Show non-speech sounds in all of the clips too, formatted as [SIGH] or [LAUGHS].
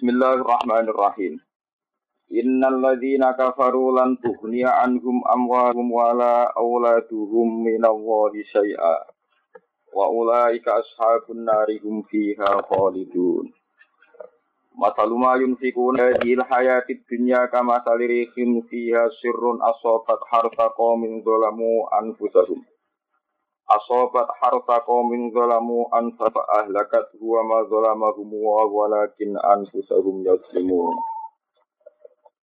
Bismillahirrahmanirrahim. Innal ladzina kafaru lan tughniya anhum amwaluhum wala auladuhum minallahi syai'a. Wa ulaika ashabun nari hum fiha khalidun. Masalu ma yunfikuna dil hayatid dunya kama salirihim fiha sirrun asobat harta qaumin zalamu anfusahum. Asobat harta qaumin zalamu anfa ahlakat huwa ma zalamahum wa walakin anfusahum yaslimun.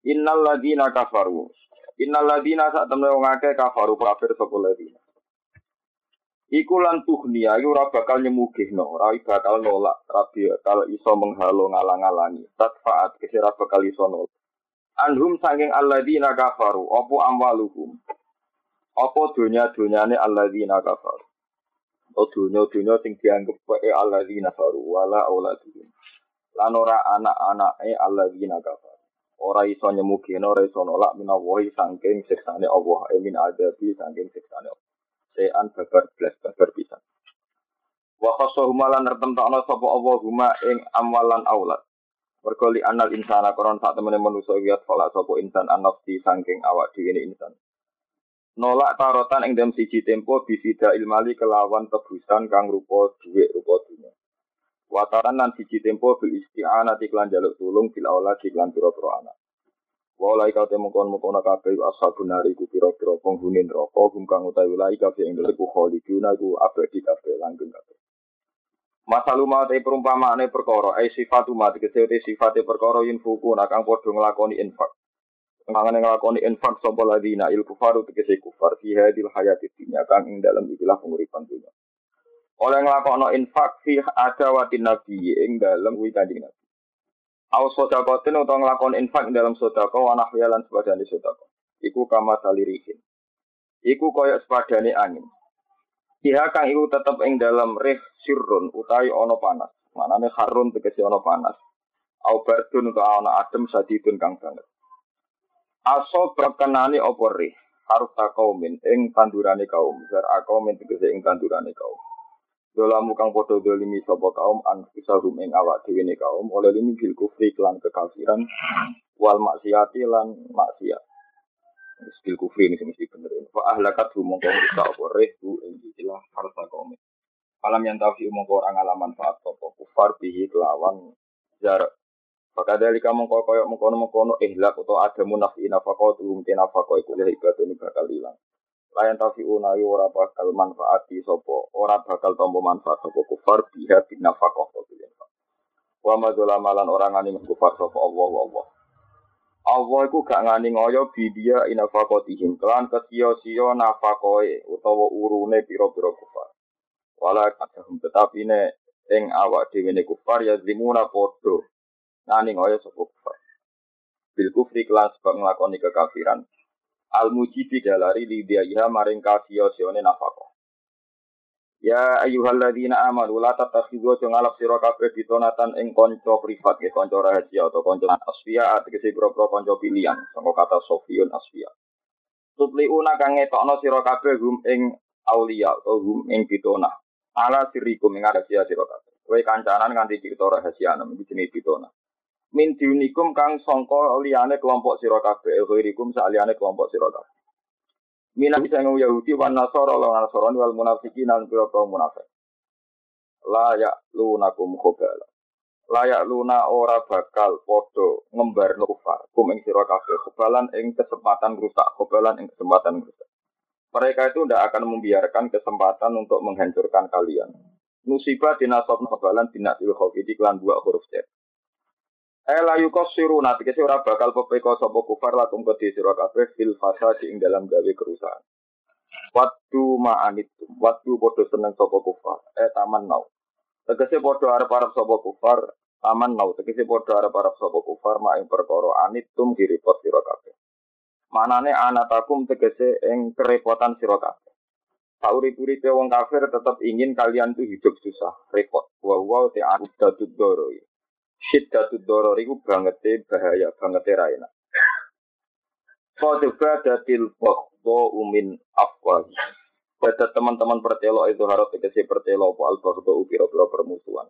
Innal ladina kafaru. Innal ladina saat temen wong akeh kafaru kafir sapa ladina. Iku lan tuhnia iku ora bakal nyemugihno, ora bakal nolak, ora bakal iso menghalo ngalang-alangi. Tatfaat kese ora bakal iso nolak. Anhum saking alladzina kafaru, apa amwaluhum. Apa dunya-dunyane alladzina kafaru. O dunya-dunya sing dianggep wae alladzina kafaru wala auladuhum. Lan ora anak-anake alladzina kafaru. Ora iso nyemugihno, ora iso nolak minawahi saking siksane Allah, emin adabi saking siksane Allah. sean babar belas babar pisan. Wa khasahuma lan nertemtokno sapa Allah huma ing amwalan aulad. Mergo li anal insana koron sak temene manusa wiat fala sapa insan anafsi saking awak dhewe insan. Nolak tarotan ing dalam siji tempo bisida ilmali kelawan tebusan kang rupa dhuwit rupa dunya. Wataran lan siji tempo bil isti'anati klan jaluk tulung bil aulad klan pira-pira anak. Walai kau temu kon mukona kabeh ashabun nari ku pira-pira penghuni neraka hum kang utawi walai kabeh ing dalem khaliduna ku abadi kabeh langgeng kabeh. Masalu ma te perumpamaane perkara ai sifatu ma tegese te sifate perkara yin fuku nakang padha nglakoni infak. Mangane nglakoni infak sapa ladina il kufaru tegese kufar fi hadil hayati dunya kang ing dalem ikilah penguripan dunya. Oleh nglakoni infak fi adawatin nabi ing dalem kuwi kanjeng nabi. Aus sodakotin atau ngelakon infak dalam sodako wanah lan sepadani sodako. Iku kama salirihin. Iku koyok sepadani angin. Iha kang iku tetep ing dalam rih sirrun utai ono panas. Manane harun tegesi ono panas. Au bardun ke ono adem sadidun kang banget. Aso berkenani opo rih. Harus takaumin ing tandurane kaum. Zer akaumin tegesi ing tandurane kaum. Dolamu kang podo dolimi sapa kaum an fisahum ing awak dhewe kaum oleh limi bil kufri kelan kekafiran wal maksiati lan maksiat. Bil kufri ini mesti bener. Fa ahlakat hu mongko rusak apa rehu ing istilah harta kaum. Alam yang tahu mongko orang alaman faat sapa kufar bihi kelawan jarak. Maka dari kamu kau koyok mengkono mengkono ihlak atau ada munafi nafako turun tinafako iku ibadah ini bakal hilang. Layan tafi unawi ora bakal manfaati sopo ora bakal tombo manfaat sopo kufar biha bin nafakoh wa madzola malan orang ngani kufar sopo Allah Allah. Allah iku gak ngani ngoyo bidia inafakotihim. Kelan kesio-sio nafakoe utawa urune piro-piro kufar. Wala kadahum tetapi ne ing awak dhewe ne kufar ya zimuna podo ngani ngoyo sopo kufar bil kufri kelas sebab nglakoni kekafiran al mujibi dalari lidiayha maring kafio sione nafako. Ya ayyuhalladzina amanu la tattakhidhu ngalap sira kabeh ditonatan ing kanca privat ya kanca rahasia atau kanca asfiya tegese pira-pira kanca pilihan sangka kata sofiyun asfiya. Tutliuna kang ngetokno sira kabeh hum ing aulia atau hum ing pitona. Ala sirikum ing rahasia sira kabeh. Kowe kancanan nganti cerita rahasia nem iki jenenge pitona min diunikum kang songko liane kelompok sira kabeh ghairikum saliyane kelompok sira minah sing Yahudi wan Nasara lan Nasrani wal munafiqin lan pira munafik. La ya lunakum khobala layak luna ora bakal podo ngembar kufar. Kum ing sira kabeh kebalan ing kesempatan rusak kebalan ing kesempatan rusak mereka itu tidak akan membiarkan kesempatan untuk menghancurkan kalian. Musibah dinasob kebalan dinasil khofi di klan dua huruf C Ela yukos siru nanti kesi ora bakal pepeko sopo kufar lakum ke sira kabeh fil fasadi ing dalam gawe kerusakan. Waktu ma'anitum, waktu podo seneng sopo kufar, eh taman nau. Tegese podo arep-arep sopo kufar, taman nau. Tegese podo arep-arep sopo kufar, ma ing perkara anitum diripot sira kabeh. Manane anatakum tegese ing kerepotan sira kabeh. Sauri-uripe wong kafir tetap ingin kalian tuh hidup susah, repot. Wa wa ta'addud doroi syiddatud doror itu banget bahaya banget ra enak. Fadba datil bagdo umin afwahi. Pada teman-teman pertelo itu harus dikasih pertelo apa al bagdo upiro-piro permusuhan.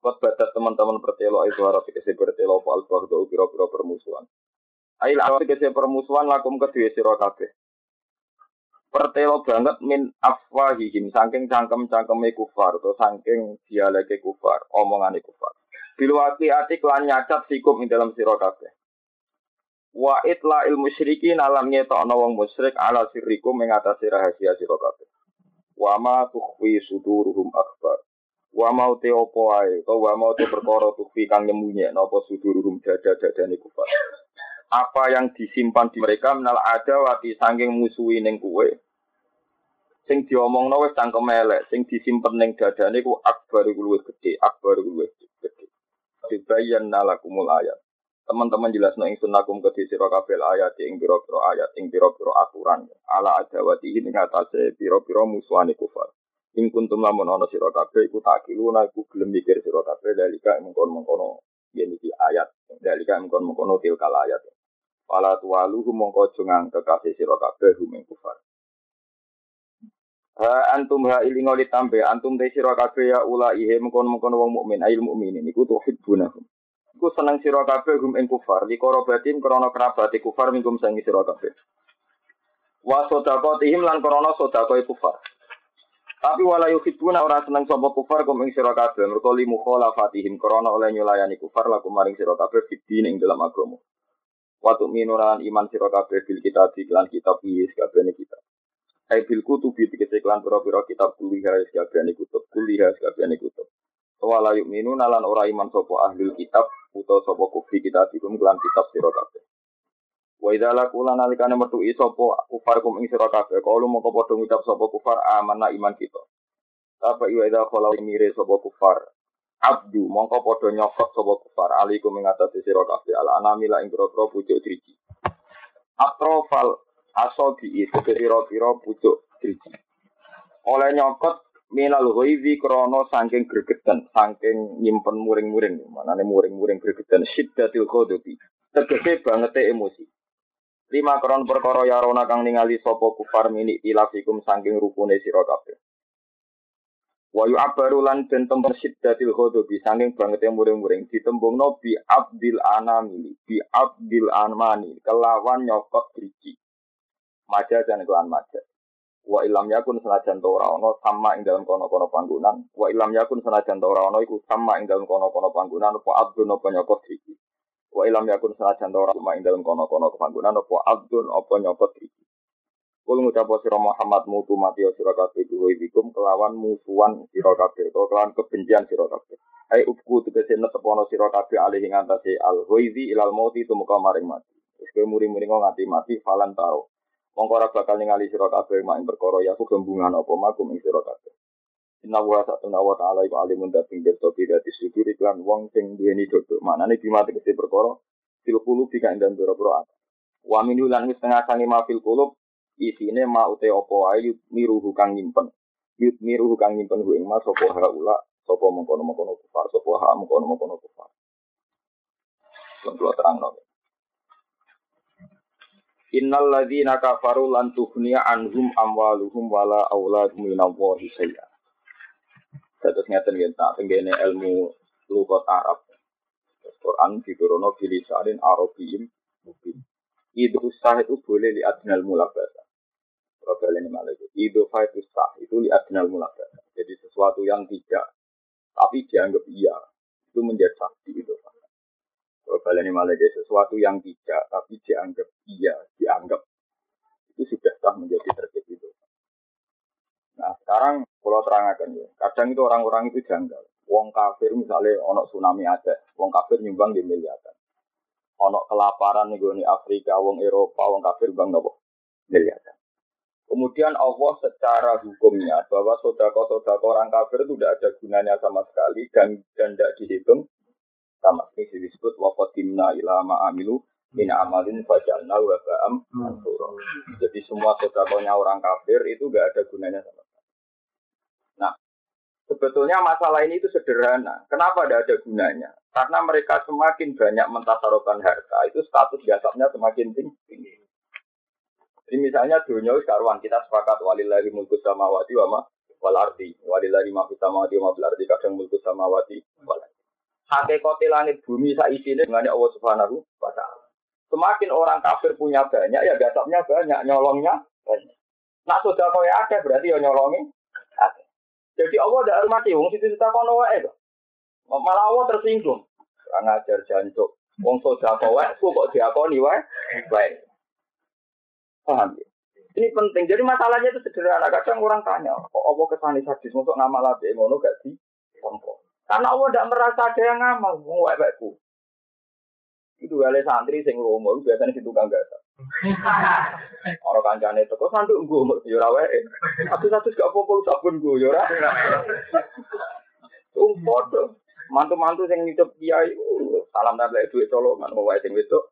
Badat teman-teman pertelo itu harap dikasih pertelo apa al tuh piro-piro permusuhan. Ail awal dikasih permusuhan lakum kedua siro kabeh. Pertelo banget min afwahihim saking cangkem-cangkeme kufar atau saking dialeke kufar, omongan kufar. Bilwati ati lan nyacat sikum ing dalam siro kabeh. Wa itla il musyrikin alam ngetokno wong musyrik ala sirrikum mengatasi rahasia sira kabeh. Wa ma tukhfi suduruhum akbar Wa mau te opo ae, kau wa mau te perkara tukfi kang nyemunye napa suduruhum dada-dadane kufar. Apa yang disimpan di mereka menal ada wati saking musuhi ning kuwe. Sing diomongno wis cangkem elek, sing disimpen ning dadane ku akbar iku luwih gedhe, akbar iku luwih gedhe. Dibayan nalakumul ayat. Teman-teman jelas no ingsun lakum ke sira kabeh ayat ing pira-pira ayat ing pira-pira aturan ala adawati ing atase pira-pira musuhane kufar. Ing kuntum lamun ana sira kabeh iku takiluna iku gelem mikir sira kabeh dalika mengkon-mengkono yen iki ayat dalika mengkon-mengkono tilkal ayat. Wala tuwaluhu mongko aja ngangkekake sira kabeh kufar. Ha antum ha ilingo ditambe antum te sira kabeh ya ula ihe mengkon-mengkono wong mukmin ail mukminin iku tuhibbunahum. Iku seneng sira kabeh hum ing kufar li korobatim krana kerabate kufar mingkum sangi sira kabeh. Wa sedaqatihim lan krana sedaqah kufar. Tapi wala yuhibuna ora seneng sapa kufar kum ing sira kabeh mergo li mukhalafatihim krana oleh nyulayani kufar laku maring sira kabeh fidin ing dalam agama. Watu minuran iman sira kabeh bil kitab iklan kitab iki kabehane kita. Ai bil kutubi dikete iklan pira-pira kitab kuliah kabehane kutub kuliah kabehane kutub. Wala yu'minuna lan ora iman sapa ahli kitab utawa sapa kufri kitab ikum kelan kitab sira kabeh. Wa idza laqula nalikane metu sapa kufar kum ing sira kabeh kalu moko padha ngucap sapa kufar amanah iman kita. Apa iya idza khala mire sapa kufar abdu mongko padha nyokot sapa kufar alaikum ing atase sira kabeh ala anamila ing pira-pira pucuk driji. Atrofal asobi itu pira-pira pucuk driji. Oleh nyokot minal ghaizi krana saking gregeten, saking nyimpen muring-muring, manane muring-muring gregeten syiddatil ghadabi. Tegese banget emosi. Lima kron perkara yarona kang ningali sapa kufar mini ilafikum saking rukune sira kabeh. Wa yu'abbaru lan den temper syiddatil ghadabi saking banget muring-muring ditembungno bi abdil anamili bi abdil anmani kelawan nyokot driji. Maja dan kelan maja. Wa ilam yakun senajan ora ana sama ing dalam kono-kono panggonan. Wa ilam yakun senajan ora ana iku sama ing dalam kono-kono panggonan apa abdun apa nyokot driji. Wa ilam yakun senajan ora cuma ing dalem kono-kono kepanggonan apa abdun apa nyopot iki. Kul ngucap sira Muhammad mutu mati sira kabeh dikum kelawan musuhan sira kabeh utawa kelawan kebencian sira kabeh. Ai upku tegese netepono sira kabeh alih ing antase al huizi ilal mauti tumuka maring mati. Wis kowe muri-muri mati falan tau. Mongko ora bakal ningali sira kabeh mak perkara ya gembungan apa makum ing sira kabeh. Inna wa satuna wa ta'ala iku alimun dating berto bidati sudur iklan wong sing duweni dodo. Maknane bima tegese perkara fil qulub bika ing dalem pira-pira Wa min lan wis tengah sange ma fil qulub isine ma ute apa ae miruhu kang nyimpen. Yut miruhu kang nyimpen hu ing ma sapa haula sapa mengkono-mengkono kufar sapa ha mengkono-mengkono kufar. Kalau terang no. Innal ladzina kafaru lan tughniya anhum amwaluhum wala auladuhum minallahi syai'a. Terus ngeten nggih tak tenggene ilmu lugat Arab. Quran diturunno bilisanin Arabiyyin. Itu sah itu boleh li adnal mulabasa. Kalau ini malah itu. Itu itu sah itu li adnal mulabasa. Jadi sesuatu yang tidak tapi dianggap iya itu menjadi sakti itu. Kalau ini malah sesuatu yang tidak tapi dianggap iya dianggap itu sudah sah menjadi tertib itu. Nah sekarang kalau terangkan ya, kadang itu orang-orang itu janggal. Wong kafir misalnya ono tsunami ada, wong kafir nyumbang di miliaran. Ono kelaparan nih gue Afrika, wong Eropa, wong kafir bang nopo miliaran. Kemudian Allah secara hukumnya bahwa sodako-sodako orang kafir itu tidak ada gunanya sama sekali dan dan tidak dihitung sama sekali disebut wafatimna ilama amilu min amalin fajalna wa ba'am Jadi semua sodakonya orang kafir itu gak ada gunanya sama Sebetulnya masalah ini itu sederhana. Kenapa tidak ada gunanya? Karena mereka semakin banyak mentasarokan harta, itu status jasabnya semakin tinggi. Jadi misalnya dunia sekarang kita sepakat walillahi mulku samawati wa wal ardi walillahi ma fis samawati wa kadang mulku samawati wal ardi hakikate langit bumi sak isine dengan Allah Subhanahu wa taala. Semakin orang kafir punya banyak ya gasapnya banyak nyolongnya banyak. Nak sudah kau ada berarti ya nyolongi ada jadi Allah tidak hormati wong situ kita kono wae malah Allah tersinggung. Ngajar jancuk. Wong sudah kau wae kok diakoni wae? Wae. Paham ya? Ini penting. Jadi masalahnya itu sederhana. Kadang orang tanya, kok Allah kesani sadis? Untuk ngamal api ngono gak di Karena Allah tidak merasa ada yang ngamal. Mau baikku. Itu kali santri sing lomo biasanya situ kan gak [LAUGHS] Orang kancane itu kok sanduk mau yo rawe. Satu-satu gak apa-apa sabun gue yo ora. Sumpah Mantu-mantu sing ngidup kiai salam tablet duit colongan wae sing wedok.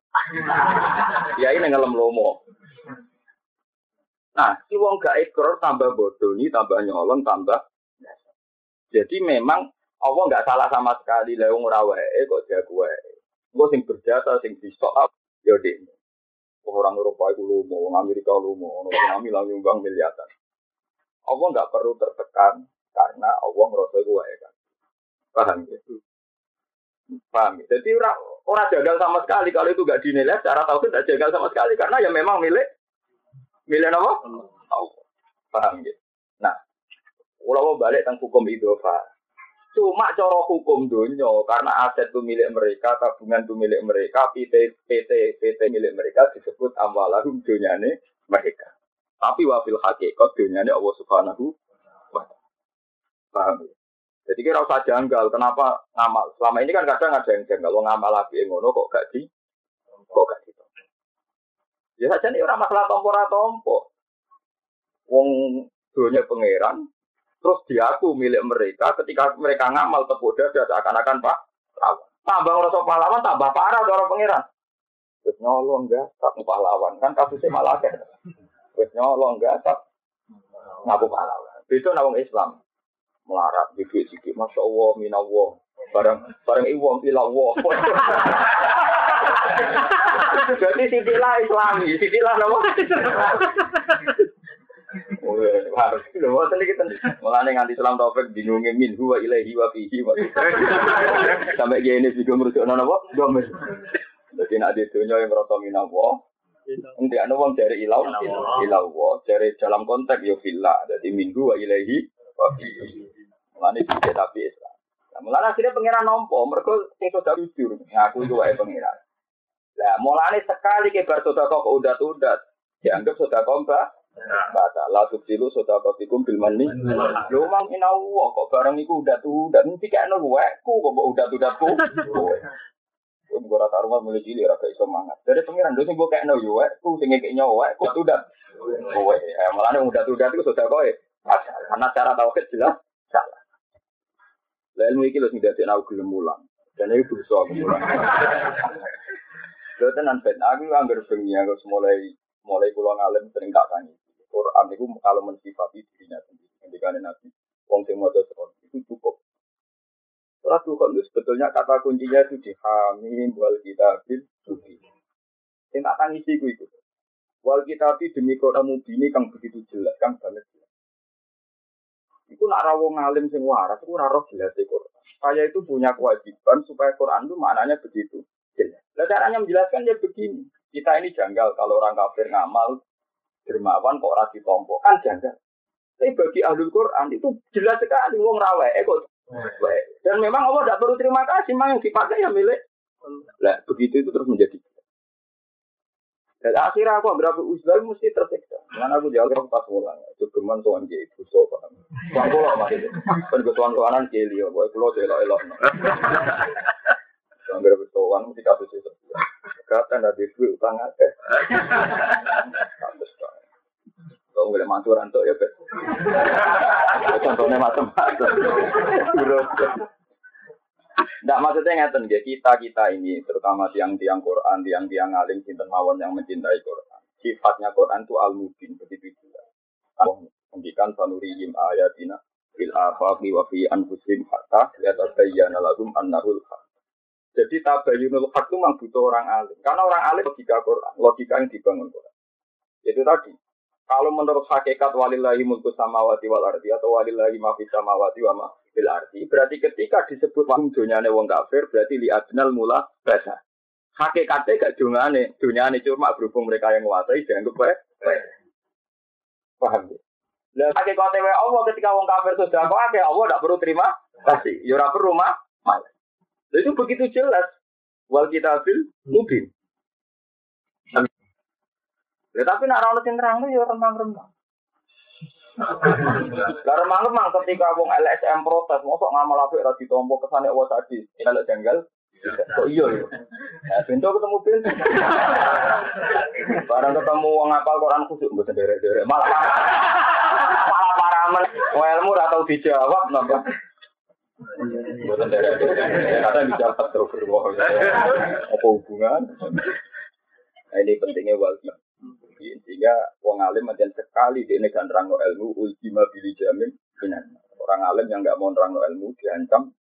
Kiai ning ngelem lomo. Nah, si wong gak ekor tambah bodoh ini, tambah nyolong, tambah. Jadi memang Allah nggak salah sama sekali. Lewung rawe, kok dia gue. Gue sing berjasa, sing di up, ya deh. Orang Eropa itu lumo, orang Amerika lumo, orang kami lagi nyumbang miliaran. Allah nggak perlu tertekan karena Allah merasa gue kan. Paham ya? Paham ya? Jadi orang, orang jagal sama sekali kalau itu nggak dinilai secara tahu tidak jagal sama sekali karena ya memang milik Milih apa? Allah. Paham ya? Nah, kalau balik tentang hukum idofa, cuma cara hukum dunia karena aset itu milik mereka, tabungan itu milik mereka, PT PT PT milik mereka disebut amwalahum ini mereka. Tapi wafil hakikat ini Allah Subhanahu wa Paham ya? Jadi kira usah janggal, kenapa ngamal? Selama ini kan kadang ada yang janggal, lo ngamal lagi ngono kok gak di, kok gak di Ya saja nih orang masalah tompo tompo. Wong dunia pangeran, terus diaku milik mereka ketika mereka ngamal tepuk dada seakan-akan pak tambah rasa pahlawan tambah parah orang pangeran. Wis nyolong enggak tak pahlawan kan kasusnya malah kan. Wis nyolong enggak tak ngaku pahlawan. Itu nawang Islam melarat bibit sikit masya Allah minallah barang barang iwang ilallah [LAUGHS] Jadi sitilah Islami, sitilah nama. Oh, harus lho boten iki ten. Mulane nganti Islam taufik bingungnya min huwa ilaihi wa fihi wa. Sampai gini sih ngurusno napa? Domir. Jadi nak di dunia yang merasa minawa, Nanti ada uang dari ilau, ilau, dari dalam konteks yo villa, jadi minggu wa ilahi wa fihi. Mulane tidak tapi Islam. Nah, akhirnya pengiran nompo, mereka yang sudah jujur, ngaku itu wae pengiran. Nah, mulane sekali ke bar sedekah kok udat-udat, dianggap sedekah mbak. Baca la subsilu sedekah tikum bil mani. Lu mang inawa kok barang iku udat-udat, mesti kayak wekku kok mbok udat-udatku. Gue gue rata rumah mulai cilik rasa iso mangat. Dari pengiran dulu gue kayak no yo wekku sing kayak nyawa wekku udat. Kowe, eh malah udat-udat itu sudah kowe. Karena cara tauhid jelas salah. Lah ilmu iki lho sing dadi aku gelem mulang. Dan itu dosa aku mulang. Lho tenan ben aku anggar bengi aku mulai mulai kula ngalim sering tak. Quran itu kalau mensifati dirinya sendiri. Ketika Nabi wong sing maca Quran itu cukup. Surat Tuhan itu sebetulnya kata kuncinya itu di hamim wal kitabil suci. Yang tak tangisi itu itu. Wal kitabi demi Quran mubini kang begitu jelas, kang banget jelas. Itu nak rawong ngalim sing waras, itu raro jelas Quran. Saya itu punya kewajiban supaya Quran itu maknanya begitu. Nah, caranya menjelaskan ya begini. Kita ini janggal kalau orang kafir ngamal dermawan kok rasi tompo kan janggal. Tapi bagi ahli Quran itu jelas sekali wong rawe eh kok dan memang Allah tidak perlu terima kasih, memang yang dipakai ya milik. Nah, begitu itu terus menjadi. Dan akhirnya aku berapa usaha mesti tersiksa. Karena aku jauh pas pulang. Itu geman tuan dia ibu so paham. Tuan pulau masih. Kan tuan tuanan kiri, boy pulau elok elok. Anggar bertuan mesti kasus itu. Kata ada duit utang aja. Kalau nggak mantu rantok ya bet. Contohnya macam-macam. Tidak maksudnya ngeten ya kita kita ini terutama tiang-tiang Quran, tiang-tiang alim sinten mawon yang mencintai Quran. Sifatnya Quran itu al mubin begitu juga. Mendikan sanurihim ayatina fil afaqi wa fi anfusihim hatta yatabayyana lahum annahul haq. Jadi tabayunul hak itu memang butuh orang alim. Karena orang alim logika Quran, logika yang dibangun Quran. Itu tadi. Kalau menurut hakikat walillahi mulku samawati wal ardi atau walillahi ma fis samawati wa ma fil ardi, berarti ketika disebut wong dunyane wong kafir berarti li adnal mula basa. Hakikatnya gak dungane, dunyane cuma berhubung mereka yang menguasai dianggap baik. Paham ya? Lah hakikatnya wae Allah ketika wong kafir sudah kok akeh Allah tidak perlu terima kasih. Ya ora perlu mah. Itu begitu jelas. Wal kitabil mubin. Ya tapi nak ora sing terang ya remang-remang. Lah remang-remang ketika wong LSM protes, mosok ngamal apik ora ditompo kesane wa tadi. Ini janggal. Kok iya ya? Pintu ketemu pintu. Barang ketemu wong apal Quran khusyuk mboten derek-derek. Malah malah paramen. Ilmu ora tau dijawab napa. Mboten derek-derek. Kadang dijawab terus Apa hubungan? Nah, ini pentingnya wal sehingga wong alim macam sekali di ini kan rangno ilmu ultima bili jamin binan. Orang alim yang nggak mau rangno ilmu diancam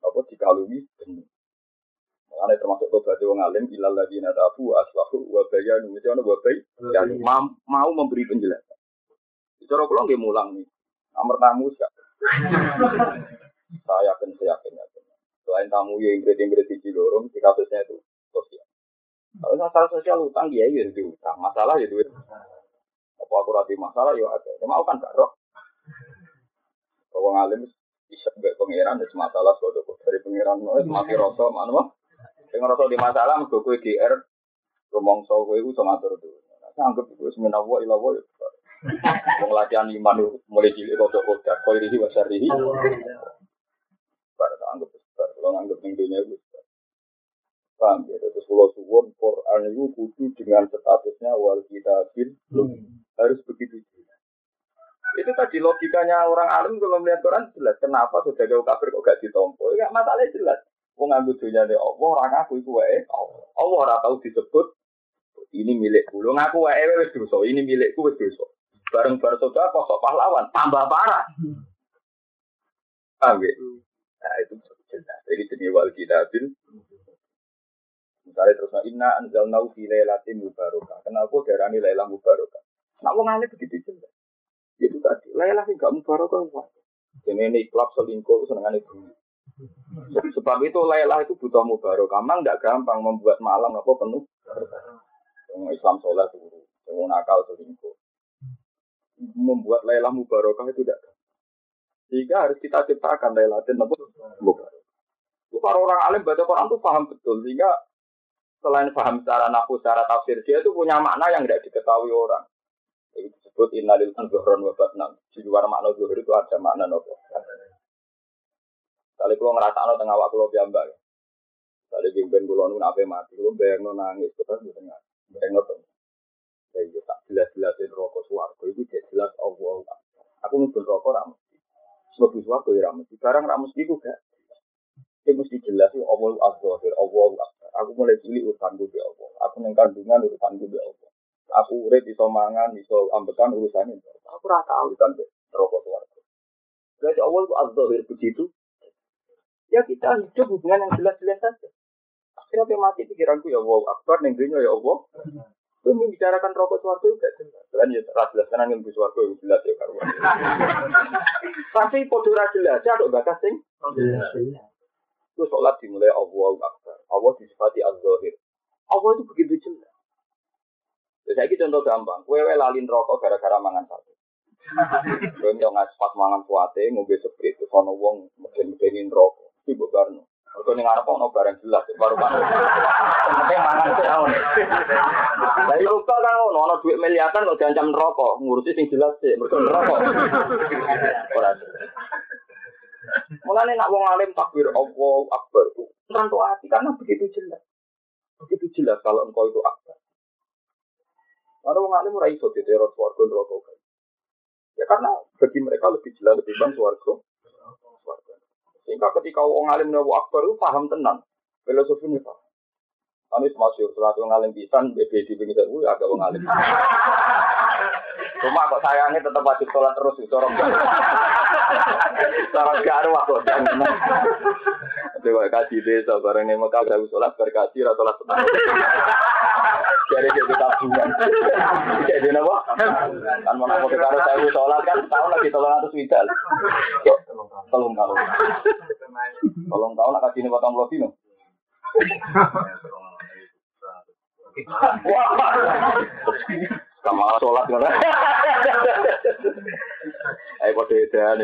apa dikalungi benih. Makanya termasuk tobat wong alim ilal lagi natafu aslahu wa bayanu itu ana wa mau memberi penjelasan. Cara kula nggih mulang nih. Nomor tamu sih. Saya yakin saya yakin Selain tamu yang ingrid-ingrid di Cilorong, di kasusnya itu sosial. Kalau masalah sosial utang dia ya itu utang, masalah ya duit. Apa aku rati masalah ya ada. Ya mau kan gak roh. Kalau ngalim bisa gak pangeran itu masalah suatu dari pangeran no itu mati rasa mana mah. Dengan rasa di masalah mergo kowe GR rumongso iku iso ngatur tuh. Saya anggap itu semenawa wa ila wa. [LAUGHS] Wong latihan iman mulai cilik kok kok kok ini wasar ini. Bar anggap besar, kalau anggap ning dunia itu Paham ya? Terus kalau suwon Quran itu kudu dengan statusnya wal kitabin hmm. harus begitu juga. Itu tadi logikanya orang alim kalau melihat Quran jelas. Kenapa sudah jauh kafir kok gak ditompo? Ya masalahnya jelas. Wong ngambil dunia Allah, orang aku itu wae. Allah ora tahu disebut ini milik lu. Ngaku wae wis dosa, ini milikku wis dosa. Bareng bareng saudara kok pahlawan, tambah parah. Paham ya? Nah itu jelas. Jadi jenis wal kitabin Misalnya terus inna anzalna fi lailatin mubarakah. Kenapa darani lailah mubarakah? Nak wong ngene begitu jelas. Itu tadi, lailah sing gak mubarakah kok. Ini ini klub selingkuh senengane bumi. Sebab itu lailah itu butuh mubarakah. Memang tidak gampang membuat malam apa penuh. Yang Islam sholat turu, yang nakal selingkuh. Membuat lailah mubarakah itu tidak Sehingga harus kita ciptakan lailatin apa mubarakah. Para orang alim baca Quran itu paham betul sehingga selain paham secara nafsu, secara tafsir, dia itu punya makna yang tidak diketahui orang. Itu disebut innalil zuhron wa batnan. Di luar makna zuhur itu ada makna nopo. Kali kalau ngerasa no tengah waktu lo piambak. Kali pimpin kulo nun apa mati, kulo bayang no nangis, terus di tengah, bayang no tengah. Ya iya tak jelas-jelasin rokok suwargo itu jelas Allah. Aku nubul rokok ramus. Sebab suwargo ya ramus. Sekarang ramus itu gak. Itu mesti jelas ya Allah azhar, Allah akbar. Aku mulai cilik urusan gue ya Allah. Aku neng kandungan urusan gue ya Allah. Aku urip iso mangan, iso ambekan urusannya. Aku rasa urusan be rokok suarga. Berarti Allah itu azhar begitu. Ya kita hidup hubungan yang jelas-jelas saja. Akhirnya dia mati pikiranku ya Allah akbar, neng ya Allah. Gue membicarakan rokok suarga juga jelas. Kan ya jelas kan angin suarga itu jelas ya karuan. [LAUGHS] Tapi podo jelas ya ada bakas sing. Jelas itu sholat dimulai Allah Akbar. Allah disifati Az-Zahir. Allah itu begitu jelas. Jadi ini contoh gampang. Kue lalin rokok gara-gara mangan satu. [LAUGHS] Kue yang ngasih pas mangan suate, ngombe seprit, itu kono wong mungkin-mungkinin rokok. Itu bukan. Kalau ini ngarep ono barang jelas, baru baru. Penting mangan sih awon. Dari lupa kan ono ono duit miliaran kok diancam rokok, ngurusi sing jelas sih, mereka rokok. [LAUGHS] Mulane nak wong alim takbir Allah Akbar itu ngantuk hati karena begitu jelas. Begitu jelas kalau engkau itu akbar. Karena wong alim ora iso diteror swarga neraka Ya karena bagi mereka lebih jelas lebih bang swarga. Sehingga ketika wong alim nyawa akbar itu paham tenang. Filosofi ini paham. Anu masyur, surat wong alim pisan, BB di pinggir itu agak wong alim. [LAUGHS] Cuma kok sayangnya tetap wajib sholat terus di sorong. Sorong garu aku. Kok kasih desa bareng nih Mekah gak sholat berkasih atau sholat tenang. Dari dia tabungan. Jadi apa? Kan mau nak karo saya sholat kan tahun lagi tolong atus widal. Tolong tahun. Tolong tahun kasih ini potong lo dino. Sama sholat kan. [LAUGHS] Ayo pada edan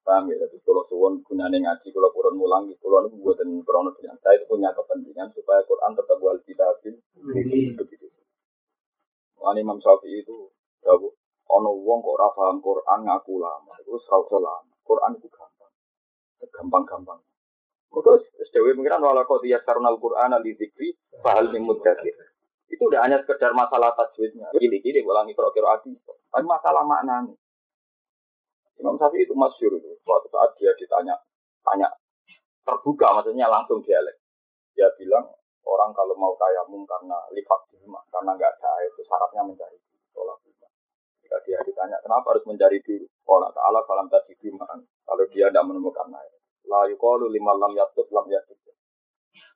Paham ya, tapi kalau suwon gunanya ngaji, kalau kurang mulang, kalau nu buatan krono dengan saya itu punya kepentingan supaya Quran tetap wal kitabin begitu. Wani Imam Syafi'i itu jauh ono wong kok ora paham Quran ngaku lama, itu serau lama. Quran itu gampang, gampang-gampang. Terus Dewi mengira wala kau dia karunal Quran ali zikri bahal nimut Itu udah hanya sekedar masalah tajwidnya. Gini-gini ulangi kira-kira Tapi masalah maknanya. Imam Syafi'i itu masyur itu. Suatu saat dia ditanya, tanya terbuka, maksudnya langsung dialek. Dia bilang orang kalau mau tayamum karena lifat bima, karena nggak ada air itu syaratnya mencari dulu. Sholat bima. Jika dia ditanya kenapa harus mencari dulu, Allah Taala falam tadi. Kalau dia tidak menemukan air, la yukalu lima lam yatut lam yatut.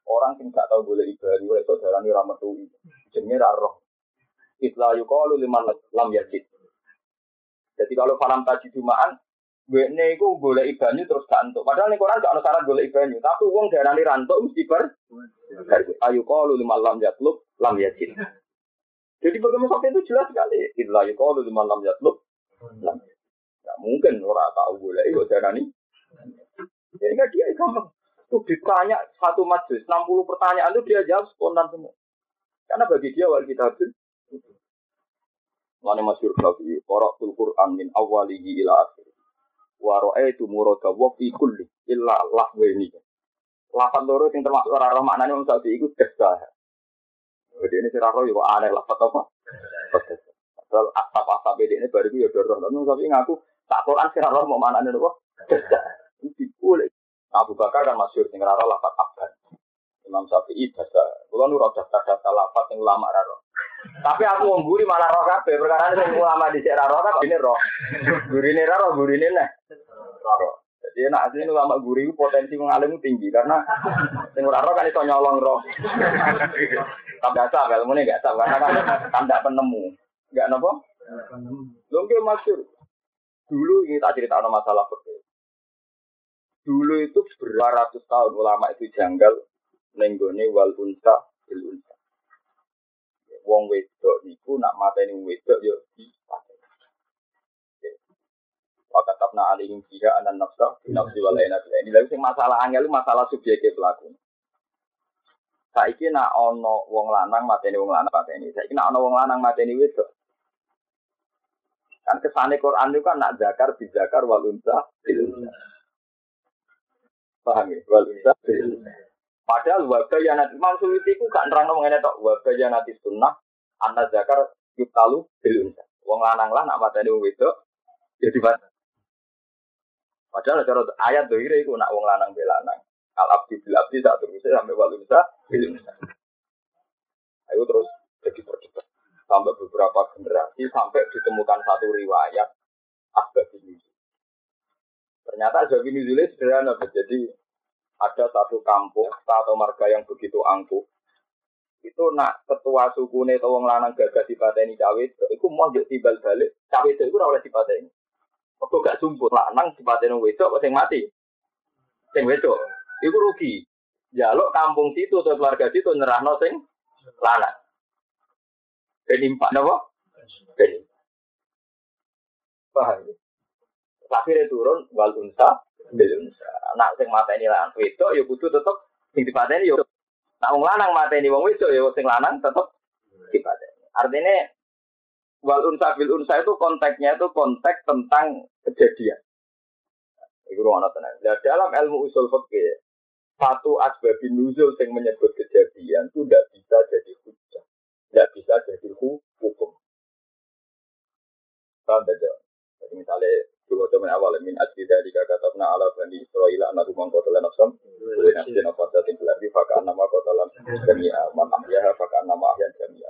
Orang yang nggak tahu boleh ibadah, itu darah ini rametui. Jenenge roh. Itla yukalu lima lam yatut. Jadi kalau falam tadi jumaan, gue itu boleh ibanyu terus gantuk. Padahal nih Quran gak ada syarat boleh ibanyu. Tapi uang darah ini rantuk mesti ber. Ayu lu lima lam yatlub lam yajid. Jadi bagaimana sampai itu jelas sekali. Itulah ayu lu lima lam yatlub lam Gak mungkin orang tahu boleh itu darah ini. Jadi nggak dia gampang. Itu ditanya satu majlis, 60 pertanyaan itu dia jawab spontan semua. Karena bagi dia wal kitab Lani masyur Syafi'i, Qara'tul Qur'an min awalihi ila akhir. Wa ra'aitu murada wa fi kulli illa lahweni. Lafat loro sing termasuk ora roh maknane wong iku desa. Jadi ini sira roh yo aneh lafat apa? Padahal asap-asap ini baru itu ya dorong. Tapi ngaku tak Quran sira roh mau maknane apa? Desa. Itu boleh. Abu Bakar kan masyur sing ora lafat abad. Imam Syafi'i dasa. Kulo nu rada data lafat sing ulama ra roh. Tapi aku wong guri malah roh kabeh perkara sing ulama di roh kabeh ini roh. Gurine ra roh gurine neh. Roh. Jadi enak asli ulama guri potensi mengalim tinggi karena sing ora roh kan iso nyolong roh. Biasa ilmu ini gak tahu karena kan tanda penemu. Enggak napa? Lho nggih masyhur. Dulu ini tak cerita masalah. Dulu itu beratus tahun ulama itu janggal nenggone wal unsa bil unsa wong wedok niku nak mateni wedok yo di Wakat tapna alihim fiha anan nafsa nafsi wal ena ini lagi masalah angel masalah subjektif pelaku. Saiki nak ono wong lanang mateni wong lanang mateni. Saiki nak ono wong lanang mateni wedok. Kan kesane Quran itu kan nak zakar bi zakar wal unsa Paham ya? Wal unsa Padahal warga yang nanti Imam Suyuti itu gak nerang itu warga yang nanti sunnah anak zakar yutalu bil Wong lanang lah nak mateni wong wedok jadi ya mata. Padahal cara ayat dohire itu nak wong lanang bil lanang. Al abdi bil abdi tak terus sampai walu bisa bil Ayo terus jadi percepat sampai beberapa generasi sampai ditemukan satu riwayat asbab ini. Ternyata asbab ini sederhana, jadi ada satu kampung atau marga yang begitu angkuh. Itu nak ketua suku wong lanang gagah dipateni cawe itu mau jadi tibal balik. Cawe itu itu oleh dipateni. Waktu gak sumput lanang dipateni wedok apa yang mati? Yang wedok. Itu rugi. Jaluk kampung situ atau keluarga situ nyerah sing lanang. Penimpak nopo penimpak paham akhirnya turun wal unsa bil unsa nak sing mateni lanang wedok ya butuh tetep sing dipateni ya Nah, wong lanang mateni wong wedok ya sing lanang tetep dipateni. Artinya wal unsa bil unsa itu konteksnya itu konteks tentang kejadian. Iku ana tenan. Nah, dalam ilmu usul fikih satu asbabin nuzul yang menyebut kejadian itu tidak bisa jadi hujah, tidak bisa jadi hukum. Paham tidak? Jadi misalnya Dulu zaman awal min asli dari katabna ala bani Israel anak rumah kota nafsam. Boleh nafsi nafas datin lagi fakar nama kota lam jamia man ahyaha fakar nama ahyan jamia.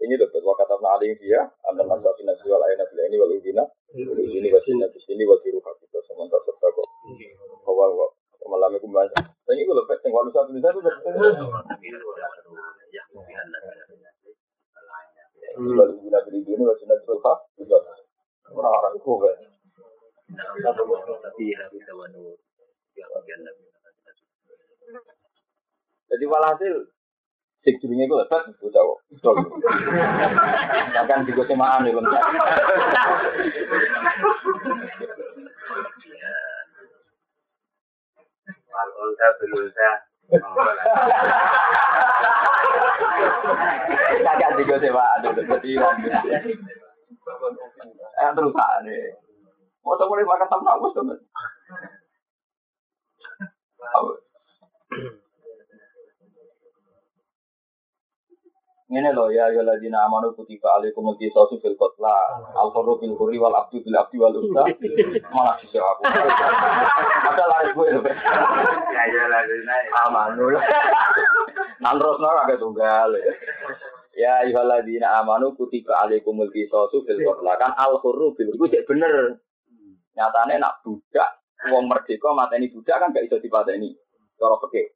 Ini betul. Wa katabna alim dia anda nafsa nafsi wal ayna fil ini wal udina. Ini wasin di sini wa tiru kita sementara serta kok. Bahwa wa malam itu banyak. Ini gue lepas yang walu satu bisa itu Wal guna beli dunia wa sunnah sulfa. Orang-orang kufur. Jadi walhasil sing jenenge ku lebat bocah. Betul. Bahkan juga semaan ya lengkap. Al unsa bil jadi Eh terus. Mau tahu mulai makan sama aku tuh. Ini loh ya ya ladina amanu kutiba alaikum qisasu fil qatla al hurru bil hurri wal abdu bil abdi wal unsa malah sih aku. Ada lari gue. Ya ya ladina. Amanul. Nan terus nora agak tunggal. Ya ayyuhalladzina amanu kutiba alaikumul qisasu fil qatla kan al hurru bil hurri cek bener. Nyatane nak budak wong merdeka mateni budak kan gak iso dipateni. Cara fikih.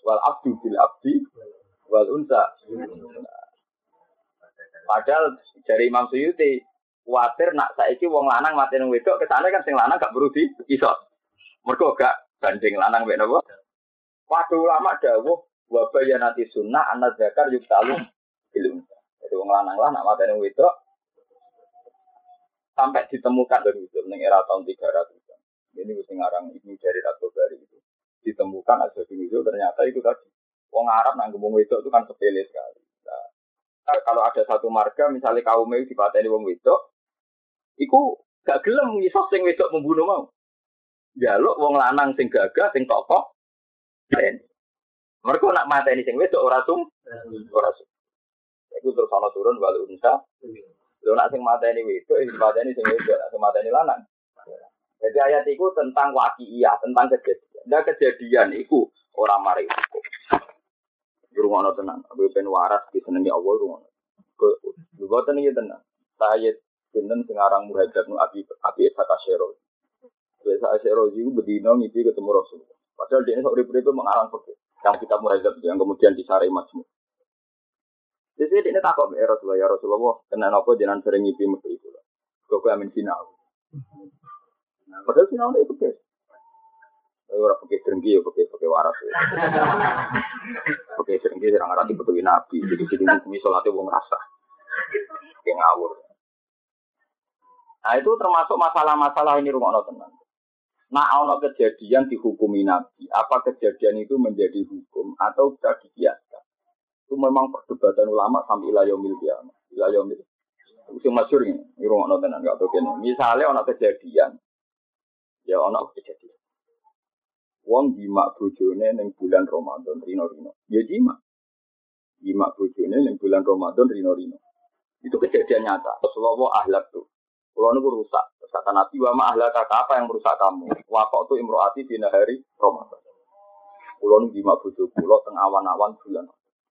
Wal abdu bil abdi wal unsa. Padahal dari Imam Suyuti khawatir nak saiki wong lanang mati nang wedok kesane kan sing lanang gak perlu di iso. Mergo gak banding lanang mek napa? Waduh ulama dawuh wa bayanati sunnah anak zakar yuktalu unsa. Jadi wong lanang lah nak mati nang wedok sampai ditemukan dari itu ning era tahun 300 ini wis ngarang ini dari Ratu Bari itu ditemukan ada di ternyata itu tadi Wong Arab nang wong wedok itu kan sepele sekali. Nah, kalau ada satu marga misalnya kaum itu dipateni wong wedok, iku gak gelem ngisos sing wedok membunuh mau. Jaluk wong lanang sing gagah sing tokoh. Ben. Mereka nak mateni sing wedok ora sum, ora sum. Iku terus ana turun walu unsa. Lho nak sing mateni wedok, sing mateni sing wedok, sing mateni lanang. Jadi ayat itu tentang waki'iyah, tentang kejadian. Nah kejadian itu orang mari. Rumah tenang, aku pengen waras di senengi Allah rumah. Lu buat ini tenang. Saya sinten sekarang muhajir nu abi abi sakasero. Biasa asero itu bedino ngipi ketemu Rasul. Padahal dia sok ribu mengarang pergi. Yang kita muhajir yang kemudian disari majmu. Jadi ini takut ya Rasulullah ya Rasulullah. Kena apa jangan sering ngipi mesti itu. Kau amin sinau. Padahal sinau itu guys. Tapi orang pakai serenggi ya pakai pakai waras ya. Pakai serenggi serang arati betul nabi. Jadi jadi bumi sholatnya wong rasa. Kayak ngawur. Nah itu termasuk masalah-masalah ini rumah tenang. Nah, ono kejadian dihukumi Nabi, apa kejadian itu menjadi hukum atau bisa dikiaskan? Itu memang perdebatan ulama sampai ilayah mil kiamat. Ilayah mil. Itu masyur ini, ini rumah tenang, nggak tahu Misalnya ono kejadian, ya ono kejadian. Wong jima bojone ning bulan Ramadan rino-rino. Ya jima. Jima bojone ning bulan Ramadan rino-rino. Itu kejadian nyata. Rasulullah ahlak tuh. Kalau itu rusak. Terus kata Nabi, wa ahlak kata apa yang merusak kamu? Wakok tuh imroati di hari Ramadan. Kulo nu jima bojo kulo teng awan-awan bulan.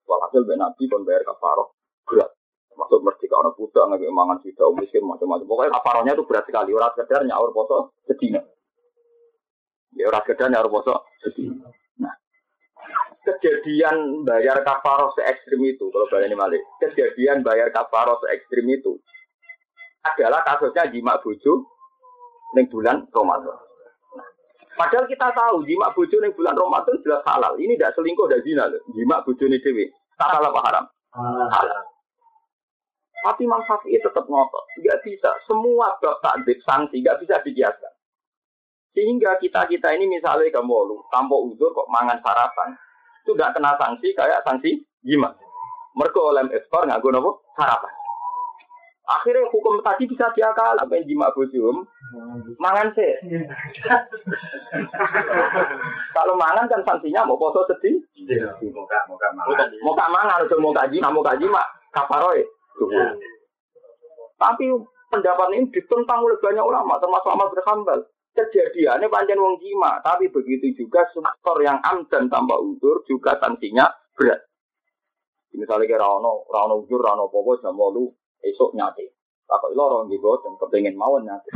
Walhasil ben Nabi kon bayar kafaroh berat. Masuk merdeka orang budak nggak mangan sudah miskin macam-macam. Pokoknya kafarohnya itu berat sekali. Orang sekedar nyaur poso sedina. Ya orang sekedar nyaur poso sedina. Nah, kejadian bayar kafaroh se ekstrim itu, kalau bayar ini malik, kejadian bayar kafaroh se ekstrim itu adalah kasusnya jima bojo neng bulan Ramadan. Padahal kita tahu jima bojo neng bulan Ramadan jelas halal. Ini tidak selingkuh dari zina loh. Jima bojo ini dewi. Halal apa haram? Halal. Tapi Imam Syafi'i tetap ngotot. Tidak bisa. Semua bab takdir sanksi tidak bisa dikiaskan. Sehingga kita-kita ini misalnya kamu lu, tanpa uzur kok mangan sarapan. Itu tidak kena sanksi kayak sanksi jima. Mereka oleh ekspor nggak guna sarapan. Akhirnya hukum tadi bisa diakal apa yang jima bojum, mangan sih. Kalau mangan kan sanksinya mau poso sedih. Muka muka mangan. Mau kak mangan mau kaji, mau kaji mak kafaroy. Tapi pendapat ini ditentang oleh banyak ulama, termasuk Ahmad bin Hanbal. Kejadiannya panjang wong jima, tapi begitu juga sektor yang am dan tanpa uzur juga sanksinya berat. Misalnya kira ono, rano uzur, rano popo, jam lu esok nyate. Takut lorong gitu dan kepengen mawon nyate.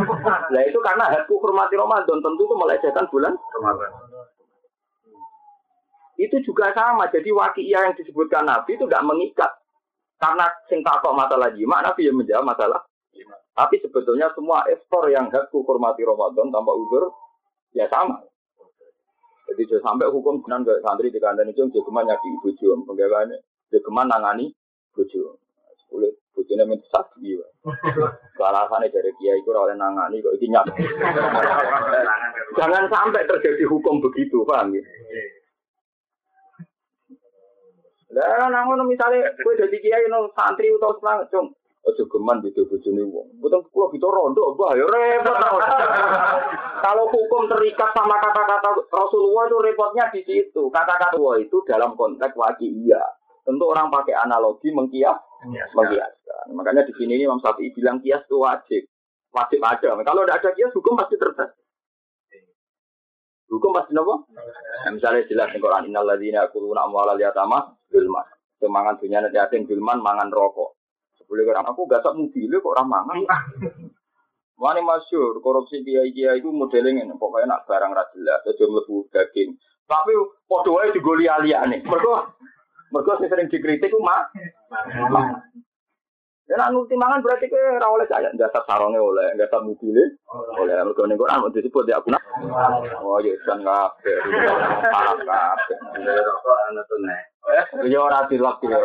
Nah itu karena hakku hormati Ramadan tentu itu melecehkan bulan. Itu juga sama. Jadi wakiyah yang disebutkan Nabi itu tidak mengikat. Karena sing takok masalah jima, Nabi yang menjawab masalah. Tapi sebetulnya semua ekspor yang hak hormati Ramadan tanpa udur ya sama. Jadi jangan sampai hukum benar gak santri di kandang itu jogeman nyaki ibu jual, penggawaannya jogeman nangani bojo. Kulit bojone minta saksi. Alasannya [LAUGHS] dari kiai itu oleh nangani kok ini nyap. [LAUGHS] Jangan sampai terjadi hukum begitu, paham ya? Lah nang ngono misale kowe dadi kiai no santri utawa semangat, Cung. Aja geman gitu bojone wong. Mboten kula gitu rondo, Mbah, ya repot. [LAUGHS] Kalau hukum terikat sama kata-kata Rasulullah itu repotnya di situ. Kata-kata itu dalam konteks wajib iya. Tentu orang pakai analogi mengkias, mengkiaskan. Makanya di sini Imam Syafi'i bilang kias itu wajib. Wajib ada. Kalau tidak ada kias, hukum pasti terbatas. Hukum pasti nopo? Nah, misalnya jelas di Quran innal ladzina yaquluna amwalal yatama bilman. Semangan dunia nanti asing bilman mangan rokok. Sebelum orang aku gak mobil kok orang mangan. Wani masyur korupsi kiai kiai itu modelnya ini pokoknya nak barang rajelas, aja mlebu daging. Tapi podo wae digoli aliyane. Mergo mergo sing sering dikritik ku mah. Ya nak mangan berarti ke ora oleh kaya dasar sarongnya oleh, dasar mobilnya oleh. Mergo ning Quran mau disebut ya aku Oh ya kan kabeh. Parah kabeh. Ya ora dilok ya.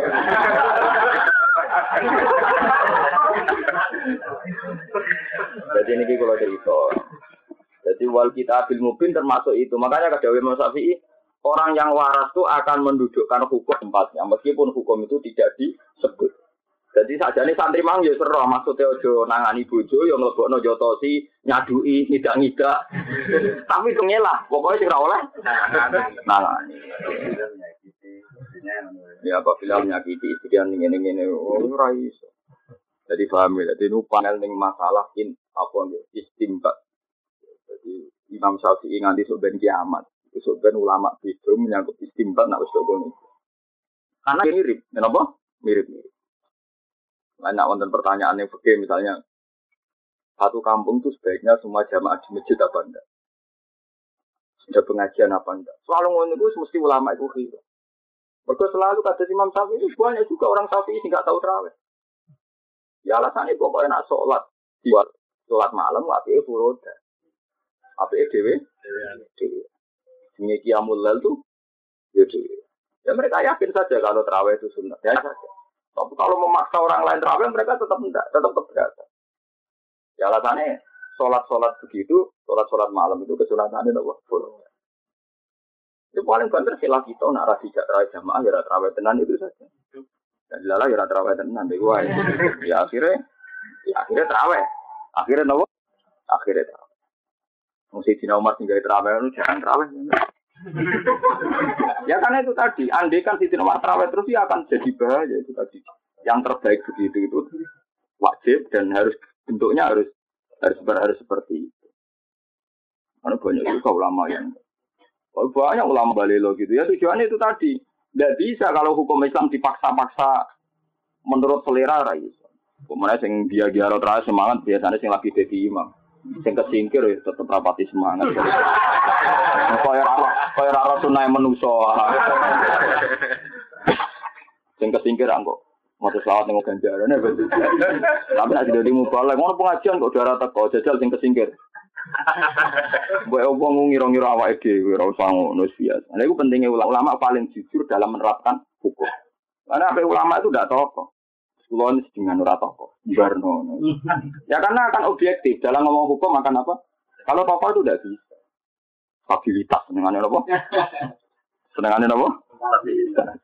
Jadi ini kalau cerita. Jadi wal kita bil mubin termasuk itu. Makanya kata Imam Syafi'i, orang yang waras itu akan mendudukkan hukum tempatnya, meskipun hukum itu tidak disebut. Jadi saja nih santri mang ya seru, maksudnya ojo nangani bojo, yang ngelebok no jotosi, nyadui, ngidak ngidak. [LAUGHS] Tapi itu ngelah, pokoknya sih oleh nangani. Ya apabila menyakiti istri yang ingin ingin oh iso. Jadi paham ya, jadi panel ning masalah in apa nggih istimbat. Jadi Imam Syafi'i nganti ben kiamat. Itu sok ben ulama itu menyangkut istimbat nak wis kok Karena mirip, kenapa? Mirip-mirip. Banyak wonten pertanyaan yang fikih misalnya satu kampung itu sebaiknya semua jamaah di masjid apa enggak? Sudah pengajian apa enggak? Selalu ngono itu mesti ulama itu khilaf. Mereka selalu kata Imam Syafi'i itu banyak juga orang Syafi'i ini nggak tahu terawih. Ya alasannya pokoknya nak sholat di sholat malam api e furoda, api e dewe, dewe. Ini kiamul lal tuh, ya. Ya mereka yakin saja kalau terawih itu sunnah, ya saja. Tapi kalau memaksa orang lain terawih mereka tetap tidak, tetap keberatan. Ya alasannya sholat-sholat begitu, sholat-sholat malam itu kesulatannya nopo furoda. Itu paling banter sila kita nak rasi terawih jamaah ya terawih tenan itu saja. Dan lala ya terawih tenan deh. Ya akhirnya, ya akhirnya terawih. Akhirnya nopo? Akhirnya terawih. Mesti di nomor tinggal terawih itu jangan terawih. ya karena itu tadi, andai kan di nomor terawih terus ya akan jadi bahaya itu tadi. Yang terbaik begitu itu wajib dan harus bentuknya harus harus harus seperti itu. Karena banyak juga ulama yang Oh, banyak ulama balelo gitu ya tujuannya itu tadi. Tidak bisa kalau hukum Islam dipaksa-paksa menurut selera rai. Kemudian sing dia dia terakhir semangat biasanya sing lagi jadi imam. Sing kesingkir ya tetap rapati semangat. Kaya apa? Kaya rara sunai menuso. Sing kesingkir anggo. Mau selawat nengok ganjaran ya. Tapi nanti jadi mubalek. Mau pengajian kok darah teko jajal sing kesingkir. Mbok opo ngira-ngira awake dhewe ora usah ngono biasa. Nah, itu pentingnya ulama paling jujur dalam menerapkan hukum. Karena apa ulama itu tidak toko. Kulon dengan ora toko. Barno. Ya karena akan objektif dalam ngomong hukum akan apa? Kalau toko itu tidak bisa. Stabilitas senengannya apa? Senengannya apa? Stabilitas.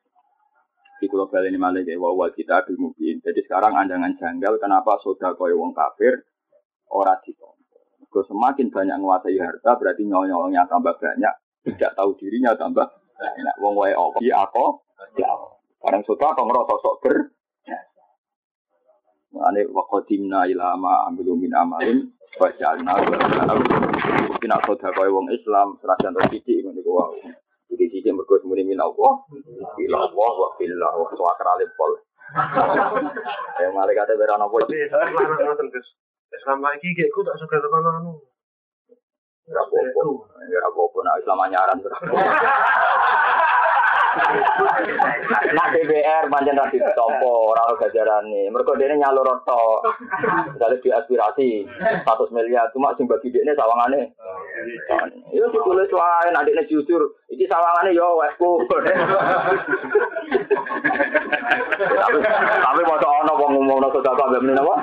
Di kulo bali ini malah kayak wawal kita mungkin. Jadi sekarang andangan janggal kenapa sudah kaya wong kafir ora ditompo. Kalau semakin banyak menguasai harta berarti nyolongnya tambah banyak, tidak tahu dirinya tambah banyak. Wong wae apa di aku ya. Barang sudah atau ngerasa sok ber. Ane waqadimna ila ma amilu min amalin wa ja'alna Mungkin aku kaya wong Islam serasa untuk titik ngene ku wae. Jadi sisi mergo semuni min Allah, ila Allah wa billah wa suakra pol. Ya malaikat berana apa? Selama ini kayak gue tak suka tekan anu. Ya apa-apa, ya apa-apa, nah Islam anyaran. [LAUGHS] Nak DPR pancen ra ditompo ora ono gajarane. Mergo dene nyalur tok. Misalnya di aspirasi 100 miliar cuma sing bagi dekne sawangane. Yo ditulis wae nek dekne jujur, iki sawangane yo wesku. Tapi tapi mau ono wong ngomongno sedekah mbek meneh apa?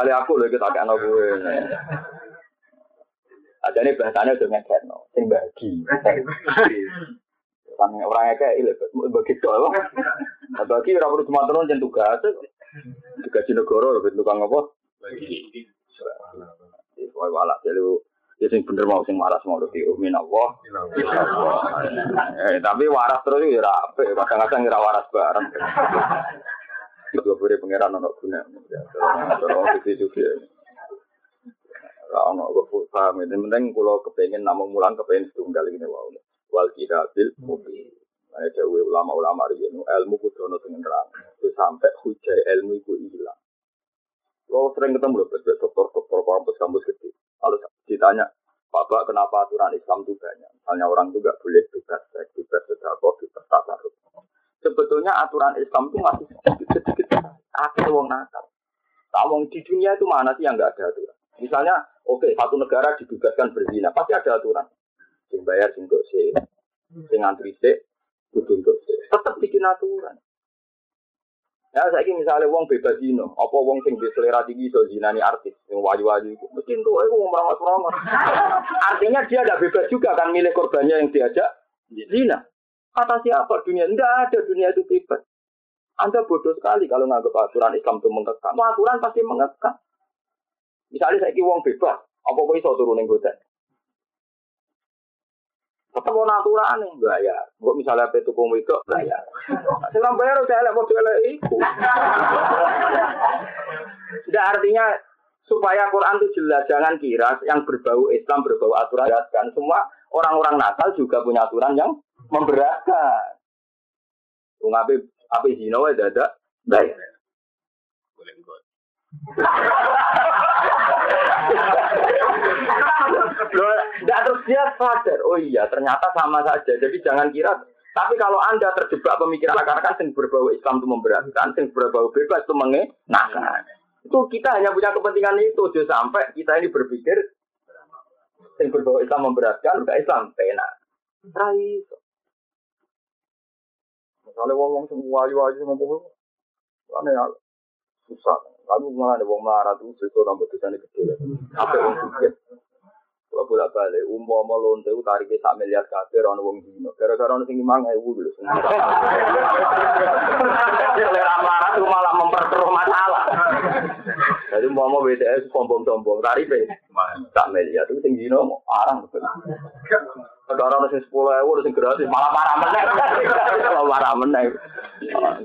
Aja aku lho kita kakek kowe. Ada ini bahasanya udah ngekeno, sing bagi. Kan orang kayak ini bagi doa. Bagi orang perlu cuma turun jentuh tugas. Digaji negara lebih tukang apa? Bagi. Wah walak jadi ya sing bener mau sing waras mau di umin Allah. Eh, tapi waras terus ya rapi, kadang-kadang ngira waras bareng. Itu boleh pangeran anak guna. Terus itu Lah ono kok paham itu penting kalau kepengen namun mulang kepengen setunggal ini wow. Wal kidabil mubin. Nah, jauh ulama-ulama ini ilmu kudu ono dengan terang. Itu sampai hujai ilmu itu hilang. Kalau sering ketemu loh, dokter-dokter kampus-kampus gede. Kalau ditanya, Bapak kenapa aturan Islam itu banyak? Misalnya orang itu nggak boleh bebas seks, bebas sedekah, bebas tasarruf. Sebetulnya aturan Islam itu masih sedikit-sedikit. Akhirnya wong nakal. Nah, di dunia itu mana sih yang nggak ada aturan? Misalnya, oke, okay, satu negara dibebaskan berzina, pasti ada aturan. Sing bayar, sing untuk si, sing antri si, kudu untuk. Tetap bikin aturan. Ya, saya ini misalnya uang bebas zino, apa uang sing selera tinggi so zina ini artis, yang waju-waju itu, mesti itu aku mau merawat-merawat. [LAUGHS] Artinya dia tidak bebas juga kan milih korbannya yang diajak zina. Kata siapa dunia? Tidak ada dunia itu bebas. Anda bodoh sekali kalau nganggap aturan Islam itu mengekang. aturan pasti mengekang. Misalnya saya uang bebas, apa kok iso turun yang hotel? Tetap mau aturan nih, bayar. Gue misalnya apa itu kamu itu bayar. Sekarang bayar saya lihat waktu itu. Tidak artinya supaya Quran itu jelas jangan kira yang berbau Islam berbau aturan kan semua orang-orang nakal juga punya aturan yang memberatkan. Tung apa apa zina wae dadak bayar. Boleh [LAUGHS] tidak terus dia sadar, oh iya ternyata sama saja. Jadi jangan kira. Tapi kalau anda terjebak pemikiran akar-akar yang berbau Islam itu memberatkan, yang berbau bebas itu mengenakan. Itu kita hanya punya kepentingan itu. Jadi sampai kita ini berpikir yang berbau Islam memberatkan, enggak Islam pena. Rai. Misalnya wong-wong semua wayu-wayu ngomong, aneh susah. Lalu malah ada wong melarat itu itu tambah dosanya gede. Apa yang suka? Kalau bolak balik, umpo mau lonte itu tariknya sak miliar kafir orang wong dino. Gara-gara orang sing lima ewu dulu. Selera melarat itu malah memperkeruh masalah. Jadi mau mau BTS sombong-sombong tariknya sak miliar itu sing dino arang betul. Sekarang sing sepuluh ewu, sing gratis malah marah meneng. [LAUGHS] Malah marah meneng.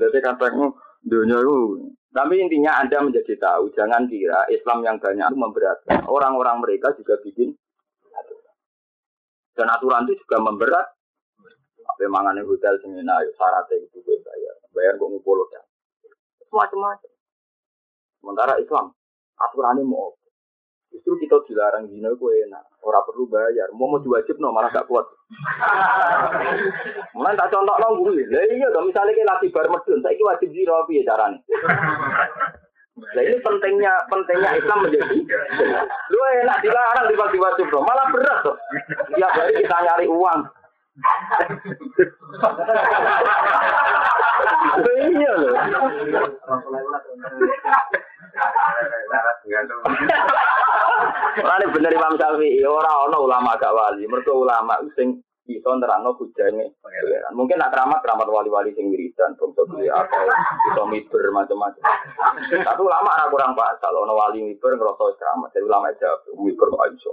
Jadi kadang dunia itu tapi intinya Anda menjadi tahu, jangan kira Islam yang banyak itu memberatkan. Orang-orang mereka juga bikin. Dan aturan itu juga memberat. Apa mangan hotel semina, ayo syaratnya itu gue bayar. Bayar kok ngumpul ya. Macam-macam. Sementara Islam, aturannya mau Justru kita dilarang zina itu enak. Orang perlu bayar. Mau mau diwajib no malah gak kuat. Mulai tak contoh no gue. Lah iya dong misalnya kita latih bar medun, saya wajib zina piye caranya? Nah ini pentingnya pentingnya Islam menjadi lu enak dilarang tiba-tiba no. malah berat tuh. Tiap hari kita nyari uang. Iya loh. Mulane bener Imam Syafi'i ora ana ulama gak wali. Mergo ulama sing iso nerangno bujane pangeran. Mungkin nak keramat keramat wali-wali sing wiridan bangsa duwe apa iso miber macam-macam. Tapi ulama ora kurang pak kalau ana wali miber ngrasa keramat. Jadi ulama jawab miber kok iso.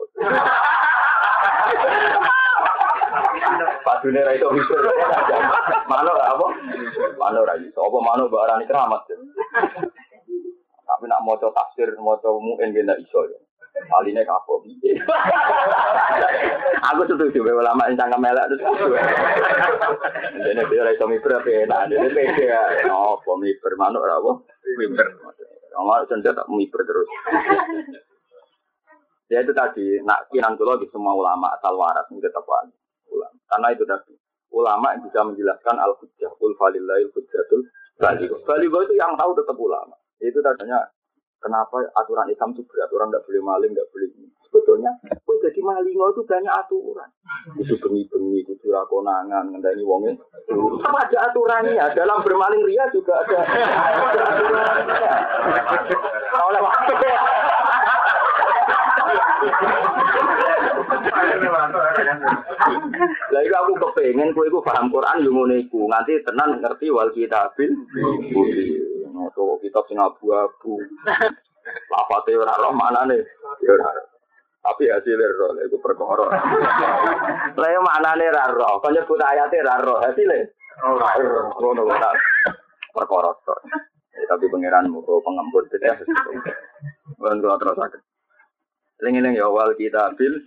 Pak Dunia itu miber. Mana apa? Mana ora iso. Apa mana barani keramat. Tapi nak mau tafsir, mau mungkin gak iso ya. Kali ini kapok. Aku setuju, bahwa lama yang cangkem melek itu setuju. Ini biar iso miber apa enak. Ini pede ya. Oh, miber manuk apa? Miber. Kalau senja tak miber terus. Ya itu tadi, nak kinan kulo di semua ulama asal waras ini tetap ulama. Karena itu tadi ulama yang bisa menjelaskan al hujjah ul falillahil hujjatul baligo. Baligo itu yang tahu tetap ulama. Itu tadinya kenapa aturan Islam itu berat orang tidak boleh maling tidak boleh ini. Sebetulnya, kue jadi malingo itu banyak aturan. Itu bengi-bengi, itu konangan, ngendani wongnya. Sama ada aturannya. Dalam bermaling ria juga ada, aturannya. Oleh waktu Lah iku aku kepengen kowe iku paham Quran ngono iku. Nganti tenan ngerti wal kitabil. Noto kitab sing abu-abu. Lafate ora roh manane. Ya ora. Tapi hasilnya roh, itu perkara. Lah yo manane ra roh, kok nyebut ayate ra roh, hasilnya. Ngono kok. Perkara tok. Tapi pangeranmu kok pengempur ya. Bukan terus sakit. Lengi-lengi ya wal kitabil.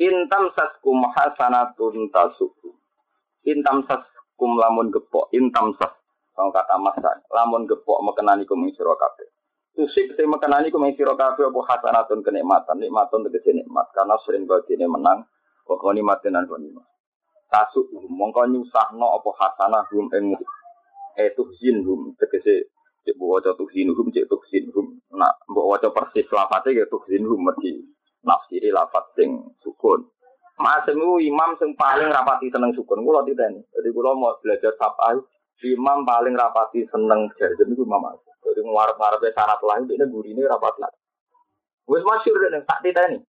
Intam saskum hasanatun tasuku. Intam saskum lamun gepok. Intam sas. Kalau kata masa. Lamun gepok mekenani kum sira kabeh. Tusik te mekenani kum sira kabeh apa hasanatun kenikmatan. Nikmatun tegese nikmat. Karena sering ini menang. Pokoknya nikmatin dan konima. Tasuk mongko nyusahno apa hasanah hum ing eh tuhzin hum tegese cek bawa tuh hum cek tuh hum nak bawa waca persis lafate ya tuh hum mesti nafsiri lafat sing sukun Masem imam sing paling rapati seneng sukun kula titeni jadi kula mau belajar sapa imam paling rapati seneng jajan itu imam Masem jadi ngarep-ngarepe syarat lain ini gurine rapat lah wis masyhur nek tak titeni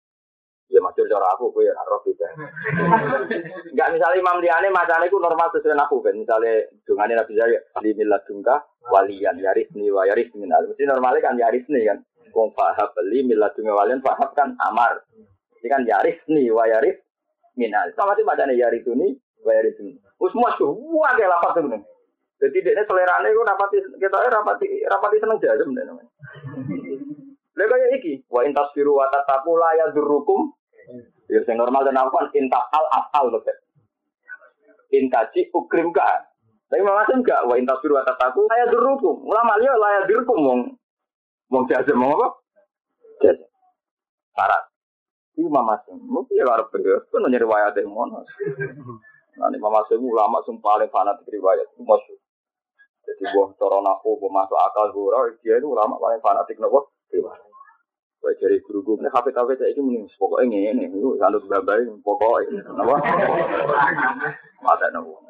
Ya masyur cara aku, gue ya roh juga. Enggak misalnya Imam Liane macamnya itu normal sesuai aku kan. Misalnya dungannya Nabi Zahir, di milat dungka, walian, yaris nih, wa yaris minal. Mesti normalnya kan yaris nih kan. Kong fahab beli milat dungka walian, fahab kan amar. Ini kan yaris nih, wa yaris minal. Sama sih macamnya yaris ini, wa yaris ini. Us masyur, wah kayak lapat tuh Jadi dia selerane itu rapati, kita rapati, rapati seneng jajan namanya. Lha kaya iki, wa intasfiru wa tataku la yadurrukum Ya sing normal dan apa intak al afal loh. Intaji ukrim ka. Tapi macam enggak wa intak biru atas aku saya durukum. Ulama liya layak dirukum wong wong jazam mau apa? Jazam. Syarat. Ini mama sing mesti ya arep ya. Kan nyari riwayat yang mana. Nanti mama sing ulama sing paling fanatik riwayat masyhur. Jadi buah corona aku, buah masuk akal gura, dia itu ulama paling fanatik nopo riwayat. Kayak dari guru guru, nih HP HP saya itu mending pokoknya ini, ini itu sandut babai, pokoknya, apa? Mata nopo.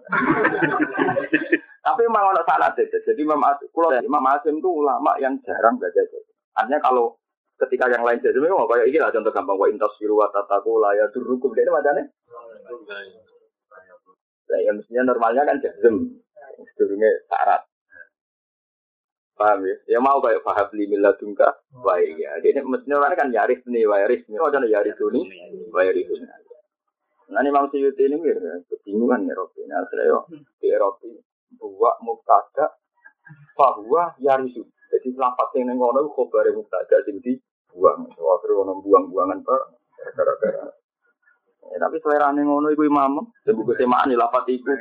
Tapi memang ada salah sih. Jadi Imam Asim, kalau Imam Asim itu ulama yang jarang baca Artinya kalau ketika yang lain jadi memang kayak ini lah contoh gampang wa intas firu wa tataku la ya durukum ini macamnya. Nah, yang mestinya normalnya kan jazm, sedurunge syarat. Paham ya? Ya mau kayak paham limi ladungka. Baik ya. Jadi mestinya orang kan yaris nih, yaris nih. Oh, jangan yaris ini, yaris ini. Nah, Imam Suyuti ini ya, kebingungan ya Robi. Nah, saya di Eropa buat muktada bahwa yarisu. Jadi lapat yang ngono khobar muktada jadi buang. Waktu ono buang-buangan pak. Gara-gara Ya, tapi selera nih ngono iku imam, sing buku semaan ya lapat iku.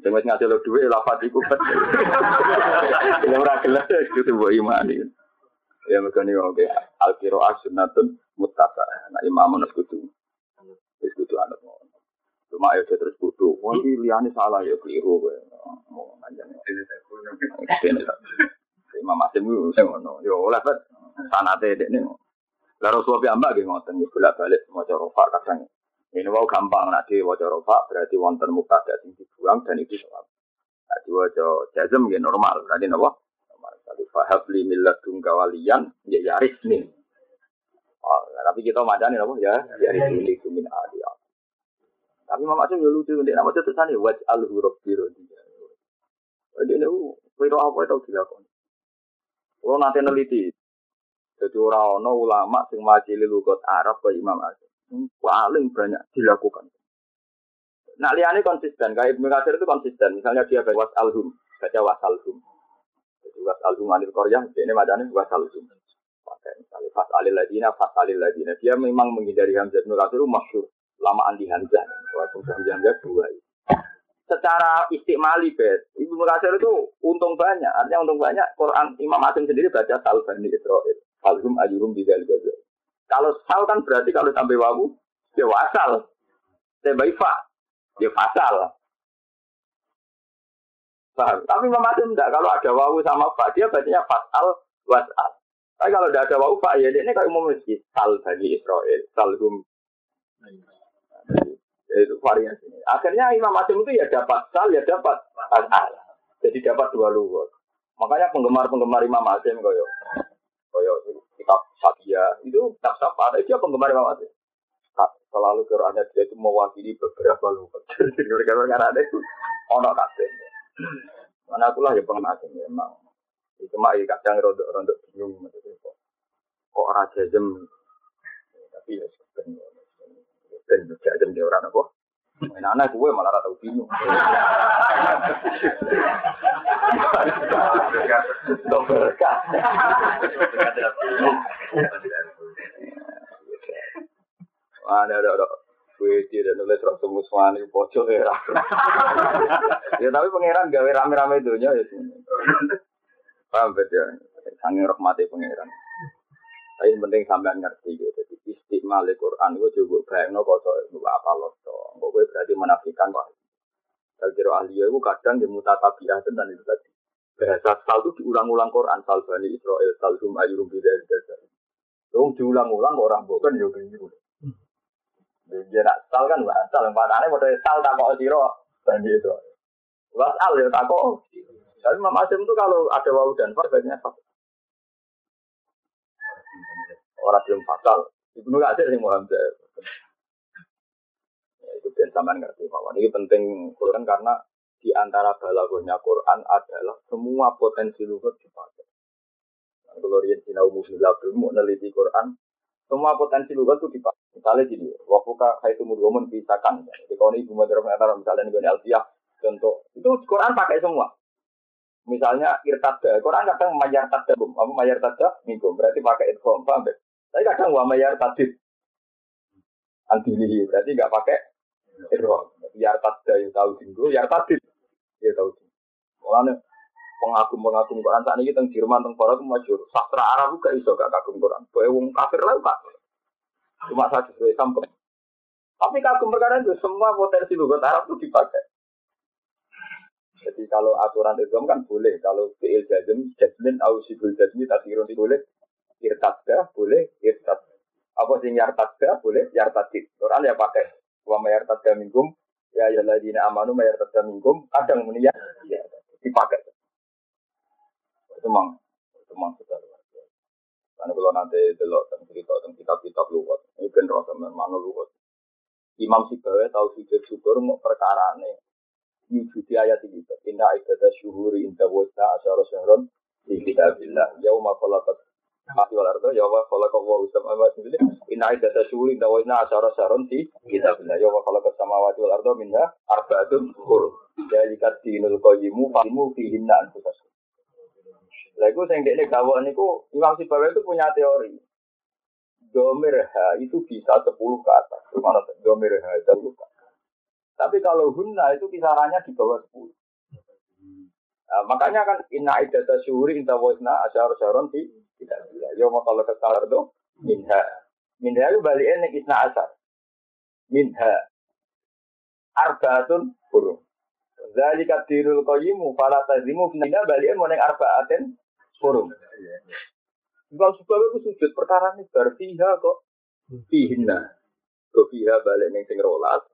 Sing wis ngasil dhuwit ya lapat iku. Ya ora gelas itu mbok iman iki. Ya mekane oke al qiraah sunnatun muttaba. Nah imam nus kudu. Wis kudu anut ngono. Cuma ya terus kudu. Wong iki liyane salah ya keliru kowe. Mau nganjane. Imam Asim itu sing ngono. Yo oleh bet sanate dekne. Lah Rasulullah ambak nggih ngoten bolak-balik maca rofa kadang. Ini mau gampang nanti wajah rofa berarti wonten mubtada sing dibuang dan itu soal. Nanti wajah jazm ya normal. Nanti nopo normal. Tadi fahab li milat walian ya yaris nih. Oh, tapi kita macam nopo ya yaris ini kumin adi. Tapi mama tuh ya lucu dia nama itu sana waj al huruf biru. Jadi ini kira apa itu dilakukan. Kalau nanti neliti, jadi orang ulama sing majili lugat Arab ke Imam Azhar paling banyak dilakukan. Nah, liane konsisten. Kayak Ibnu Katsir itu konsisten. Misalnya dia baca wasalhum, baca wasalhum. Jadi wasalhum anil koryah, ini macamnya wasalhum. Pakai misalnya fas alil ladina, fas alil ladina. Dia memang menghindari Hamzah Ibnu Katsir itu masyur. Lama andi Hamzah. Walaupun Hamzah Hamzah dua. Secara istimali bet, Ibnu Katsir itu untung banyak. Artinya untung banyak. Quran Imam Asim sendiri baca Salbani Israel. Salhum ayurum di dalam Kalau sal kan berarti kalau tambah wawu, ya wasal. Tambah fa, ya fasal. Paham? Tapi Imam Asim enggak. Kalau ada wawu sama fa, dia bacanya fasal, wasal. Tapi kalau tidak ada wawu fa, ya ini kayak umum masjid. Sal bani Israel, salhum. Ya, itu variasi. Akhirnya Imam Asim itu ya dapat sal, ya dapat fasal. Jadi dapat dua lugat. Makanya penggemar-penggemar Imam Asim koyo koyo kitab Sakia itu kitab Sapa, dia penggemar Imam Asim. Selalu Qurannya dia itu mewakili beberapa lugat. [LAUGHS] Jadi karena ada itu ono kasih. Mana aku lah ya penggemar Asim memang. Itu mah kadang rontok-rontok bingung kok kok raja jem. Tapi ya sebenarnya ben jajan dia orang apa? Anak gue malah rata bingung. Dok berkah. Ada ada ada. Gue tidak nulis rasul muswani pojok ya. Ya tapi pangeran gawe rame-rame dunia ya. Paham ya? Sangi rahmati pangeran. Tapi penting sampean ngerti gitu. Jadi istiqmal Quran itu juga bayang no koso itu apa loh. Kok gue berarti menafikan wah. Kira ahli itu kadang di mutatabiah dan itu tadi. Bahasa sal itu diulang-ulang Quran. Sal Bani Israel, Sal Hum Ayurum Bidal Dasar. Itu diulang-ulang orang bukan ya begini. Dia nak sal kan nggak sal. Yang padahal pada sal tak kok siro. Bani Israel. Wasal ya tak kok. Tapi Imam Asim itu kalau ada wau dan far fatal. Orang belum fatal. Ibnu Katsir sing Muhammad. Ya, itu ben sampean ngerti bahwa ini penting Quran karena di antara balagonya Quran adalah semua potensi lugat dipakai. Nah, kalau rian sinau musnillah mau neliti Quran, semua potensi lugat itu dipakai. Misalnya gini, waktu kak itu mudhomun pisakan. Jadi kalau ini ibu madrasah antara misalnya nih Alfiyah, contoh itu Quran pakai semua. Misalnya irtada, Quran kadang mayar tada, apa mayar tada minggu, berarti pakai idgham, paham ya? Tapi kadang wa mayar tadid, antilihi, berarti nggak pakai idgham. Yar tada yang tahu tinggu, yar tadid, ya tahu tinggu. Mulanya pengagum-pengagum Quran saat ini tentang Jerman, tentang Korea itu. Sastra Arab juga iso gak kagum Quran. Boleh wong kafir lah pak. Cuma satu sesuai sampel. Tapi kagum perkara itu semua potensi lugat Arab itu dipakai. Jadi kalau aturan Islam kan boleh, kalau fi'il jazm, jazmin, au sibul jazmi, tasirun boleh, irtadda, boleh, irtad. Apa sing yartadda, boleh, yartadid. Quran ya pakai, wa mayartadda minggum, ya ladina amanu mayartadda minggum, kadang muni ya, ya, dipakai. Itu memang, itu memang sudah luar biasa. Karena kalau nanti delok tentang cerita tentang kitab-kitab luwat, ini kan rasa memang luwat. Imam Sibawa tahu sujud syukur mau perkara ini wujudi ayat ini. Inna ibadah syuhuri inda wajna asyara syahron di kitabillah. Yauma khalaqat mati wal ardo yauma khalaqa wa usama wa sendiri. Inna ibadah syuhuri inda wajna asyara syahron di kitabillah. Yauma khalaqat samawati wal ardo minha arba'atun hur. Jalikat dinul qayyimu fahimu fihinna anfusas. Lagu sing dekne gawa niku Imam Sibawa itu punya teori. Domir ha itu bisa 10 ke atas. Gimana domir ha 10 ke atas. Tapi kalau hunna itu kisarannya di bawah 10. Nah, makanya kan inna idata syuri inta wasna asyar syaron di tidak bila. Yo kalau kesal itu minha. Minha itu baliknya nih isna asar. Minha. Arbaatun burung. Zalika dirul qayyimu fala tazimu minha baliknya mau neng arbaatin burung. Kalau sebab itu sujud perkara ini berfiha kok. Fihinna. Kok fiha balik neng sing rolas.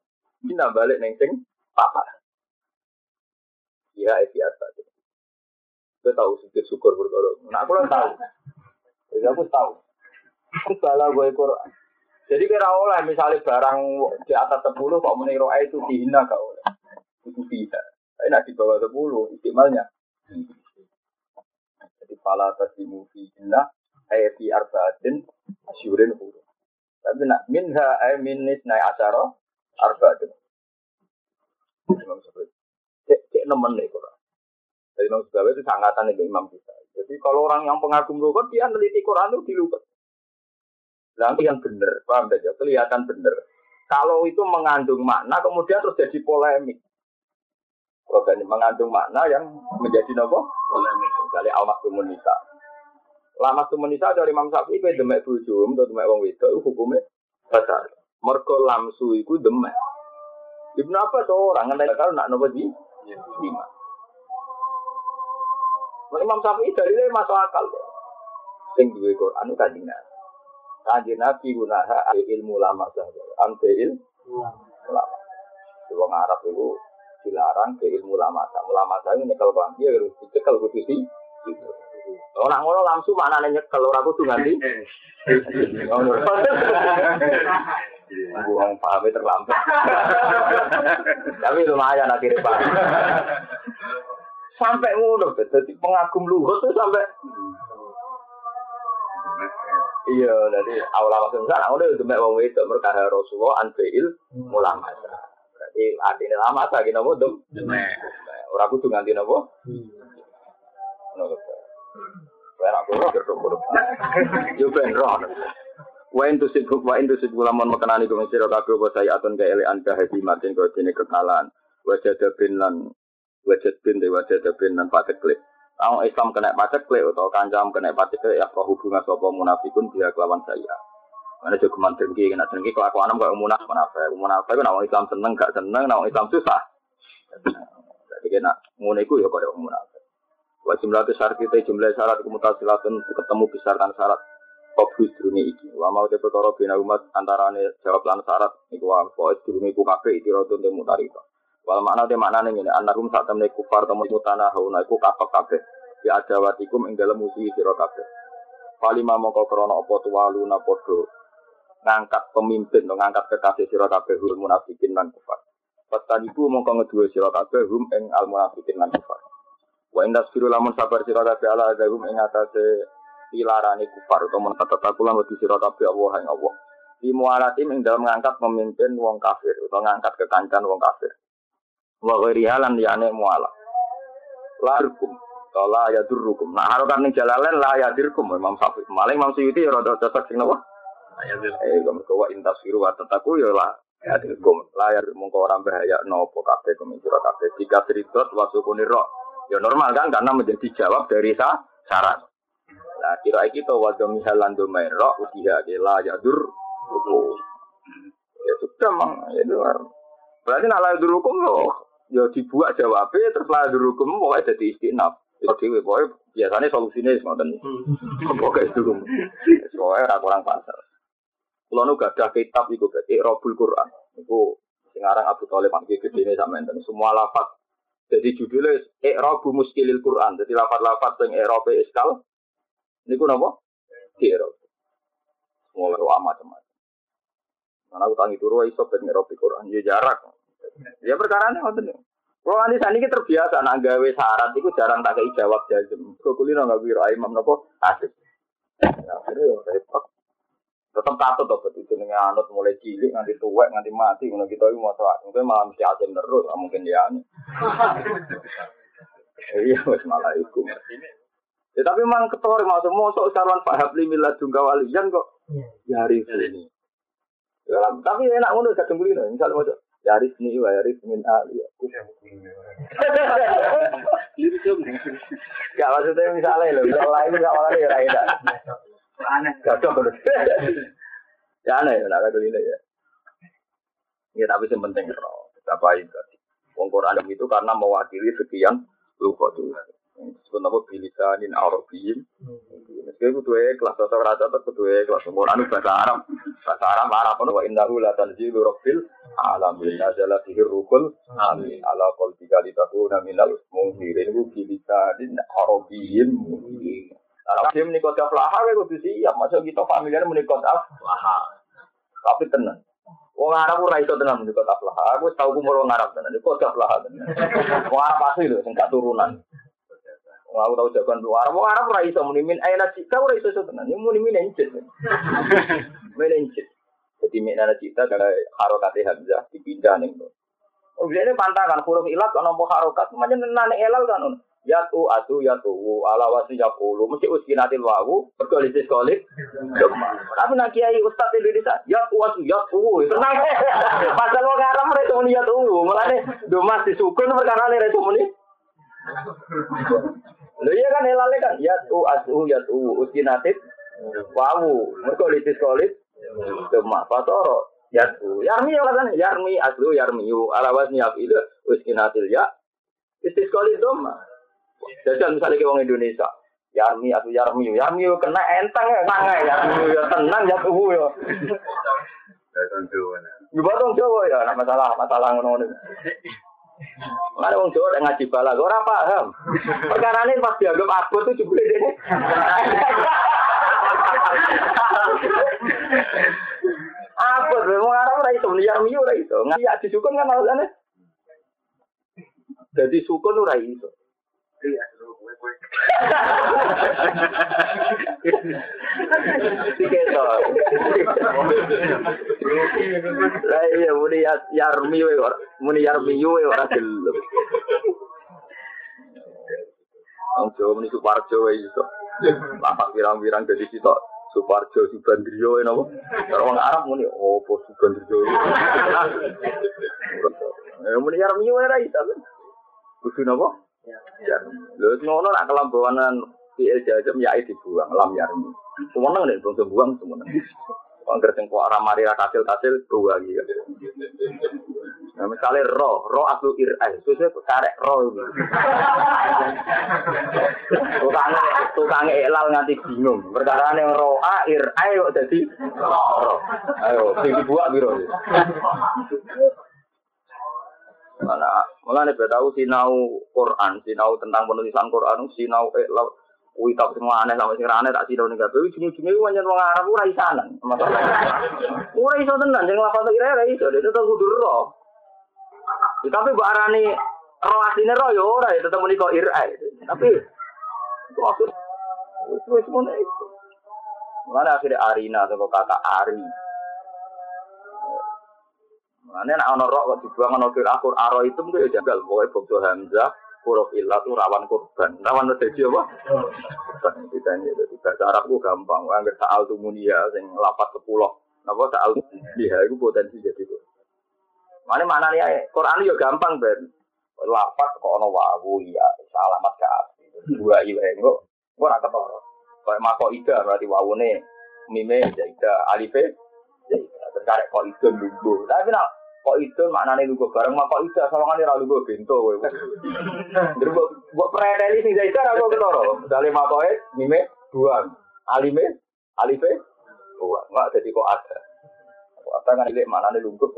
Mina balik neng sing papa. Ya itu biasa. Gue tahu sujud syukur berkoro. Nah aku tahu. Jadi aku tahu. Aku salah gue Quran. Jadi kira oleh misalnya barang di atas 10 kok meniru itu dihina gak oleh. Itu tidak. Nak di bawah 10 istimalnya. Jadi pala tasimu fi hina ayat di arba'atin asyurin huruf. Tapi nak minha ay minis naik asyara arba'atin. Cek nemen nih Quran. Jadi Imam Syafi'i itu sangatan dengan Imam kita. Jadi kalau orang yang pengagum lugat, dia meneliti Quran itu di lugat. Nanti yang benar, paham saja, kelihatan benar. Kalau itu mengandung makna, kemudian terus jadi polemik. Kalau ini mengandung makna yang menjadi nopo polemik. Misalnya al nisa. Lama tu menisa dari Imam Syafi'i kowe demek bojomu atau demek wong iku hukume batal. Mergo lamsu iku demek. Ibnu Abbas orang ngenteni kalau nak nopo di lima. Nah, Imam Syafi'i dari dia masuk akal. Sing duwe Quran itu kanjeng Nabi. Kanjeng Nabi gunaha ilmu lama saja. Ante ilmu lama. Wong Arab itu dilarang ke ilmu lama. Ulama saya ini kalau bang dia harus dicekel kudu sih. Oh, nak ngono langsung mana nanya kalau aku tuh nanti. Buang pahamnya terlambat. Tapi lumayan akhirnya pak. Sampai ngono, jadi pengagum luhut tuh sampai. Iya, jadi awal awal sana, udah itu mek wong itu merkah Rasulullah anfil ulama. Berarti artinya lama lagi nopo dem. Orang kudu nganti nopo. Nopo. Saya aku roh Yo ben roh. Wa in tusibuk wa in tusibuk lamun makanani kuwi sira kabeh apa saya atun ka ele anda hadi matin kau dene kekalan. Wajah bin lan wajah bin de wajah bin lan pateklik. Ang Islam kena paceklik atau kancam kena paceklik ya roh hubungan sapa munafikun dia kelawan saya. Mana juga kuman kena dengki kelakuan kok munaf munafik. Munafik kan orang Islam seneng gak seneng, orang Islam susah. Jadi kena ngono iku ya kaya munafik. Wa jumlah besar kita jumlah syarat silatun ketemu besarkan syarat Kobus durungi iki. Wa mau te perkara bina umat antarane jawab lan syarat iku wa pokoke durungi ku kabeh iki rotun te mutarika. Wal makna te maknane ngene anarum sak temne kufar temu mutana hauna iku kapek kabeh. Ya adawatikum ing dalem musuhi sira kabeh. Palima mongko krana apa tuwaluna padha ngangkat pemimpin atau ngangkat kekasih sira kabeh hul munafikin lan kufar. Patan ibu mongko ngeduwe sira kabeh hum ing al munafikin lan kufar. Wa indas firu lamun sabar sira kabeh ala azabum ing atase pilarane kufar utawa mentatatakulan wedi sira kabeh Allah ing Allah. Di mualatim ing dalam ngangkat pemimpin wong kafir utawa ngangkat kekancan wong kafir. Wa ghairi halan liyane muala. Larkum la ya durrukum. Nah harokan ning jalalen la ya dirkum Imam Syafi'i. Maling Imam Suyuti ya rada cocok sing napa? Eh, kamu kau intasiru wa tetaku ya lah. Ya dirkum. Layar mongko orang bahaya nopo kabeh kumisira kabeh. Jika ceridot wasukuni roh. Ya normal kan karena menjadi jawab dari sa syarat. Nah, kira kita wadomi halan domain roh usia la ya dur Ya sudah mang, ya luar. Berarti nak layak hukum loh, ya dibuat jawabnya terus layak hukum pokoknya jadi istinaf. Itu dewe, pokoknya biasanya solusinya semuanya. Pokoknya itu, pokoknya orang kurang pasar. Kalau nu gak ada kitab itu berarti Robul Quran. Itu sekarang Abu Talib panggil gede ini sama enten. Semua lafat. Jadi judulnya Iqrabu Muskilil Quran. Jadi lafat-lafat yang Iqrabu Iskal. Ini ku nama? Di. Semua berdoa macam-macam. Karena aku tangi turu iso ben Iqrabu Quran. Ya jarak. Ya perkara ini ngoten. Kalau nanti saat ini terbiasa nak gawe syarat itu jarang tak kei jawab jazm. Kau kulino nggak biro imam nopo asik. Ya, ini repot. Tetap katut tuh betul jenenge anut mulai cilik nganti tuwek nganti mati ngono kita iki mau soal mungkin malah mesti asin terus mungkin dia anu [LAUGHS] iya wis malah iku. Ya tapi memang ketor maksud mosok sarwan Pak Habli jungka walian kok. Ini. Ya, tapi enak ngono kadang beli misalnya mau Yaris ini wa yaris min ali. Gak maksudnya misalnya loh, misalnya lain gak malah ya enak. Aneh. Cocok terus. ya aneh, nak kata ini ya. Ya tapi yang penting roh. Apa itu? Wong Quran itu karena mewakili sekian lupa tuh. Disebut apa bilisanin Arabiyyin. Meski tuh kelas atau rasa atau kudu kelas Quran bahasa Arab. Bahasa Arab Arab wa innahu la tanzilu rabbil alamin. Nazala fihi rukul amin. Ala qalbika litakuna minal munzirin. Itu bilisanin Arabiyyin. Nah, dia menikah aflaha, ya kudu siap. Masa kita familiar menikah aflaha. Tapi tenang. Wong Arab ora iso tenan menikah aflaha. Aku tahu ku wong Arab tenan. Iku aflaha tenan. Wong Arab asli lho sing turunan. Wong aku tahu jagoan lu Arab. Wong Arab ora iso muni min aina cita ora iso tenan. Ini muni min encet. [LAUGHS] Min encet. Jadi min aina cita kalau harokat hamzah dipindah ning. Oh, ini pantangan huruf ilat ana apa harokat, macam nane elal kan. Yatu atu yatu ala wasi yakulu mesti uskinatil wawu berkoalisi kolik tapi nak kiai ustadz Indonesia yatu atu yatu tenang [LAUGHS] pasal lo ngaram mereka muni yatu malah nih domas disukun perkara nih mereka muni Lho iya kan helale kan ya u asu ya u uskinatit wawu. Mergo litis kolit cuma fatoro ya u yarmi ya kan yarmi aslu yarmi u alawas niap itu uskinatil ya. Istis kolit doma. Jadi misalnya ke orang Indonesia, Yarmi atau Yarmi, Yarmi kena enteng ya, nang ya, Yarmi ya tenang ya tuh ya. Juga dong Jawa ya, nah masalah masalah ngono Mana wong Jawa ngaji bala, ora paham. Perkara ini pas dianggap aku tuh jebule dene. Apa tuh wong Arab ora iso, Yarmi ora iso. Ngaji adi sukun kan alasannya. Jadi sukun ora iso. Iya muni ya- yarmi we ora muni yarmi we ora gelem. Wong Jawa muni Suparjo we iso. Lapak pirang-pirang dadi sitok Suparjo Subandrio en apa? Kalau wong Arab muni opo Subandrio. Eh muni yarmi we ora iso. Kudu napa? Ya. Lho ngono nak kelambanan fi'il jazm ya dibuang lam yarmi. Semeneng nek bangsa buang semeneng. Angger sing kok ora mari ra kasil-kasil buang iki. Nah, misalnya ro, ro aslu ir'ai, terus saya karek ro. Tukangnya, tukangnya ilal nganti bingung. Perkara yang ro a ir'ai kok jadi ro. Ayo, sing dibuat biro. Mana, malah nih tahu sinau Quran, sinau tentang penulisan Quran, sinau ilal Wih tak sing aneh sama sing aneh tak sinau ning kabeh ujung-ujunge wong wong Arab ora isanan. Masalah. Ora iso tenan sing lafal kira ora iso, itu tetep kudu ro. Ya, tapi mbok arani ro asline ro ya ora ya tetep muni kok irai. Tapi itu maksud itu ngono itu. Mana akhirnya Arina atau kata Ari. Mana nak ono rok kok dibuang ono kira akur aro itu mungkin ya jagal. Pokoknya bokso Hamzah, huruf ilah tuh rawan korban. Rawan terjadi apa? Korban. Ditanya itu. Bahasa Arab itu gampang. Angger sa'al tuh munia, sing lapat sepuluh. Napa sa'al dia itu potensi jadi korban. Mana mana nih Quran yo gampang ben. Lapat kok ono wawu ya alamat ke asli. Dua iwe engko ora ketara. Kayak mako ida berarti wawune mime jaida alife jaida. Terus karek kok ida lungguh. Tapi nak kok ida maknane lungguh bareng mako ida sawangane ra lungguh bento kowe. Terus mbok mbok preteli sing jaida ra kok ketara. Misale makoe mime dua. Alime alife dua. Enggak jadi kok ada. Kok ada kan ilek maknane lungguh.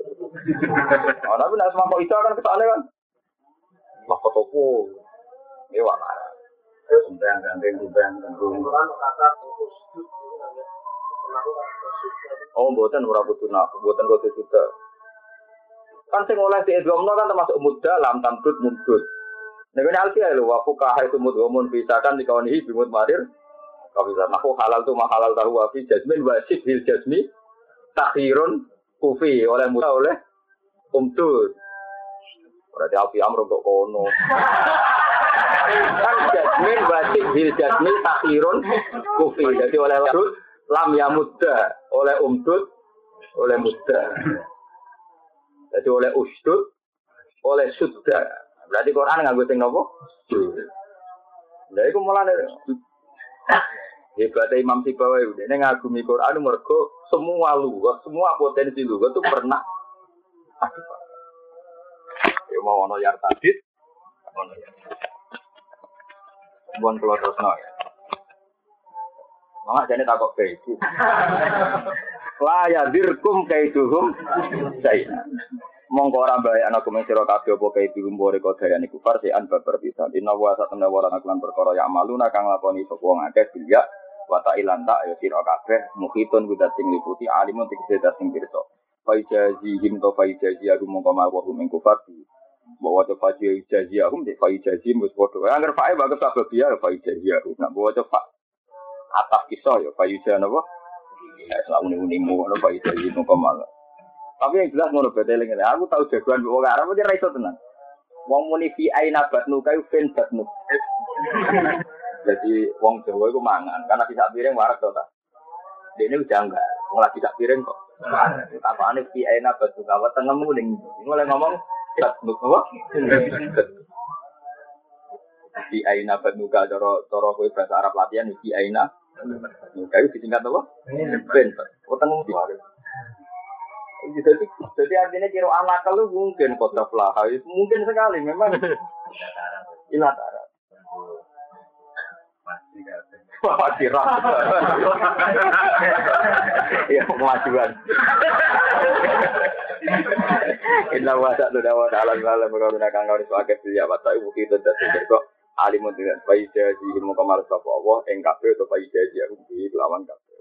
Oh, tapi nak semua kok ida kan kesalahan kan. Wah, kok toko. Ewa marah. Sumpah gandeng, gandeng. Oh, buatan ora kudu nak, buatan kudu sudah. Kan sing oleh di Edwamno kan termasuk muda lam tamdud mundud. Nek ini alfiah lho, wa fuqaha itu mudghamun bisa kan dikaunihi bimut marir. Kalau bisa mahu halal tu mahalal tahu wa fi jazmin wajib bil jazmi takhirun kufi oleh muda oleh umdud. Berarti api amro untuk kono. kan jasmin wajib bil jasmin takhirun kufi. Jadi oleh lam ya muda, oleh umdud, oleh muda. Jadi oleh usdud, oleh sudda. Berarti Quran nggak sing nopo? Lah iku mulane hebatnya Imam Sibawi udah ini ngagumi Quran mergo semua lugas, semua potensi lugas itu pernah. Ya mau ono yar tadit, ono yar. Buan keluar terus ya. Mama jadi takut kayak itu. La ya dirkum kaiduhum saya. Mongko ora bae ana kumen sira kabeh apa kaiduhum bore farsi an babar pisan. Inna wa satana wa lan perkara ya maluna kang lakoni sapa wong akeh bilya wa ta ilan ta ya sira kabeh mukhitun kudat sing liputi alimun tegese dat sing pirsa. Faijazi him to faijazi aku mongko hum ing kufar bahwa coba faji jaji aku faji jaji mus bodoh. Angger fae bagus sabab dia faji jaji aku. Nak bawa coba atas kisah ya faji jaji apa? Ya selalu mau apa faji jaji mau kemal. Tapi yang jelas mau betul ini. Aku tahu jagoan bawa Arab dia raiso tenang. Wong muni fi aina batnu kayu fin batnu. [LAUGHS] Jadi wong Jawa itu mangan karena tidak piring warak to ta. Ini udah enggak, wong lagi tidak piring kok. Apa ane fi aina batnu kawa tengemu ning. Mulai ngomong batnu apa? [LAUGHS] Di aina banuka cara cara kowe bahasa Arab latihan di aina itu disingkat apa? Ben. Utang di mari. Jadi, jadi artinya kira anak lu mungkin kota flaha, mungkin sekali memang ilatara. Wah, dirah. Ya, kemajuan. Inna wa ta'ala wa ta'ala wa ta'ala wa ta'ala kang kawin sebagai siya wa ta'ala alimun dengan bayi jadi ilmu kamar sapa Allah ing kabeh atau bayi jadi aku di lawan kabeh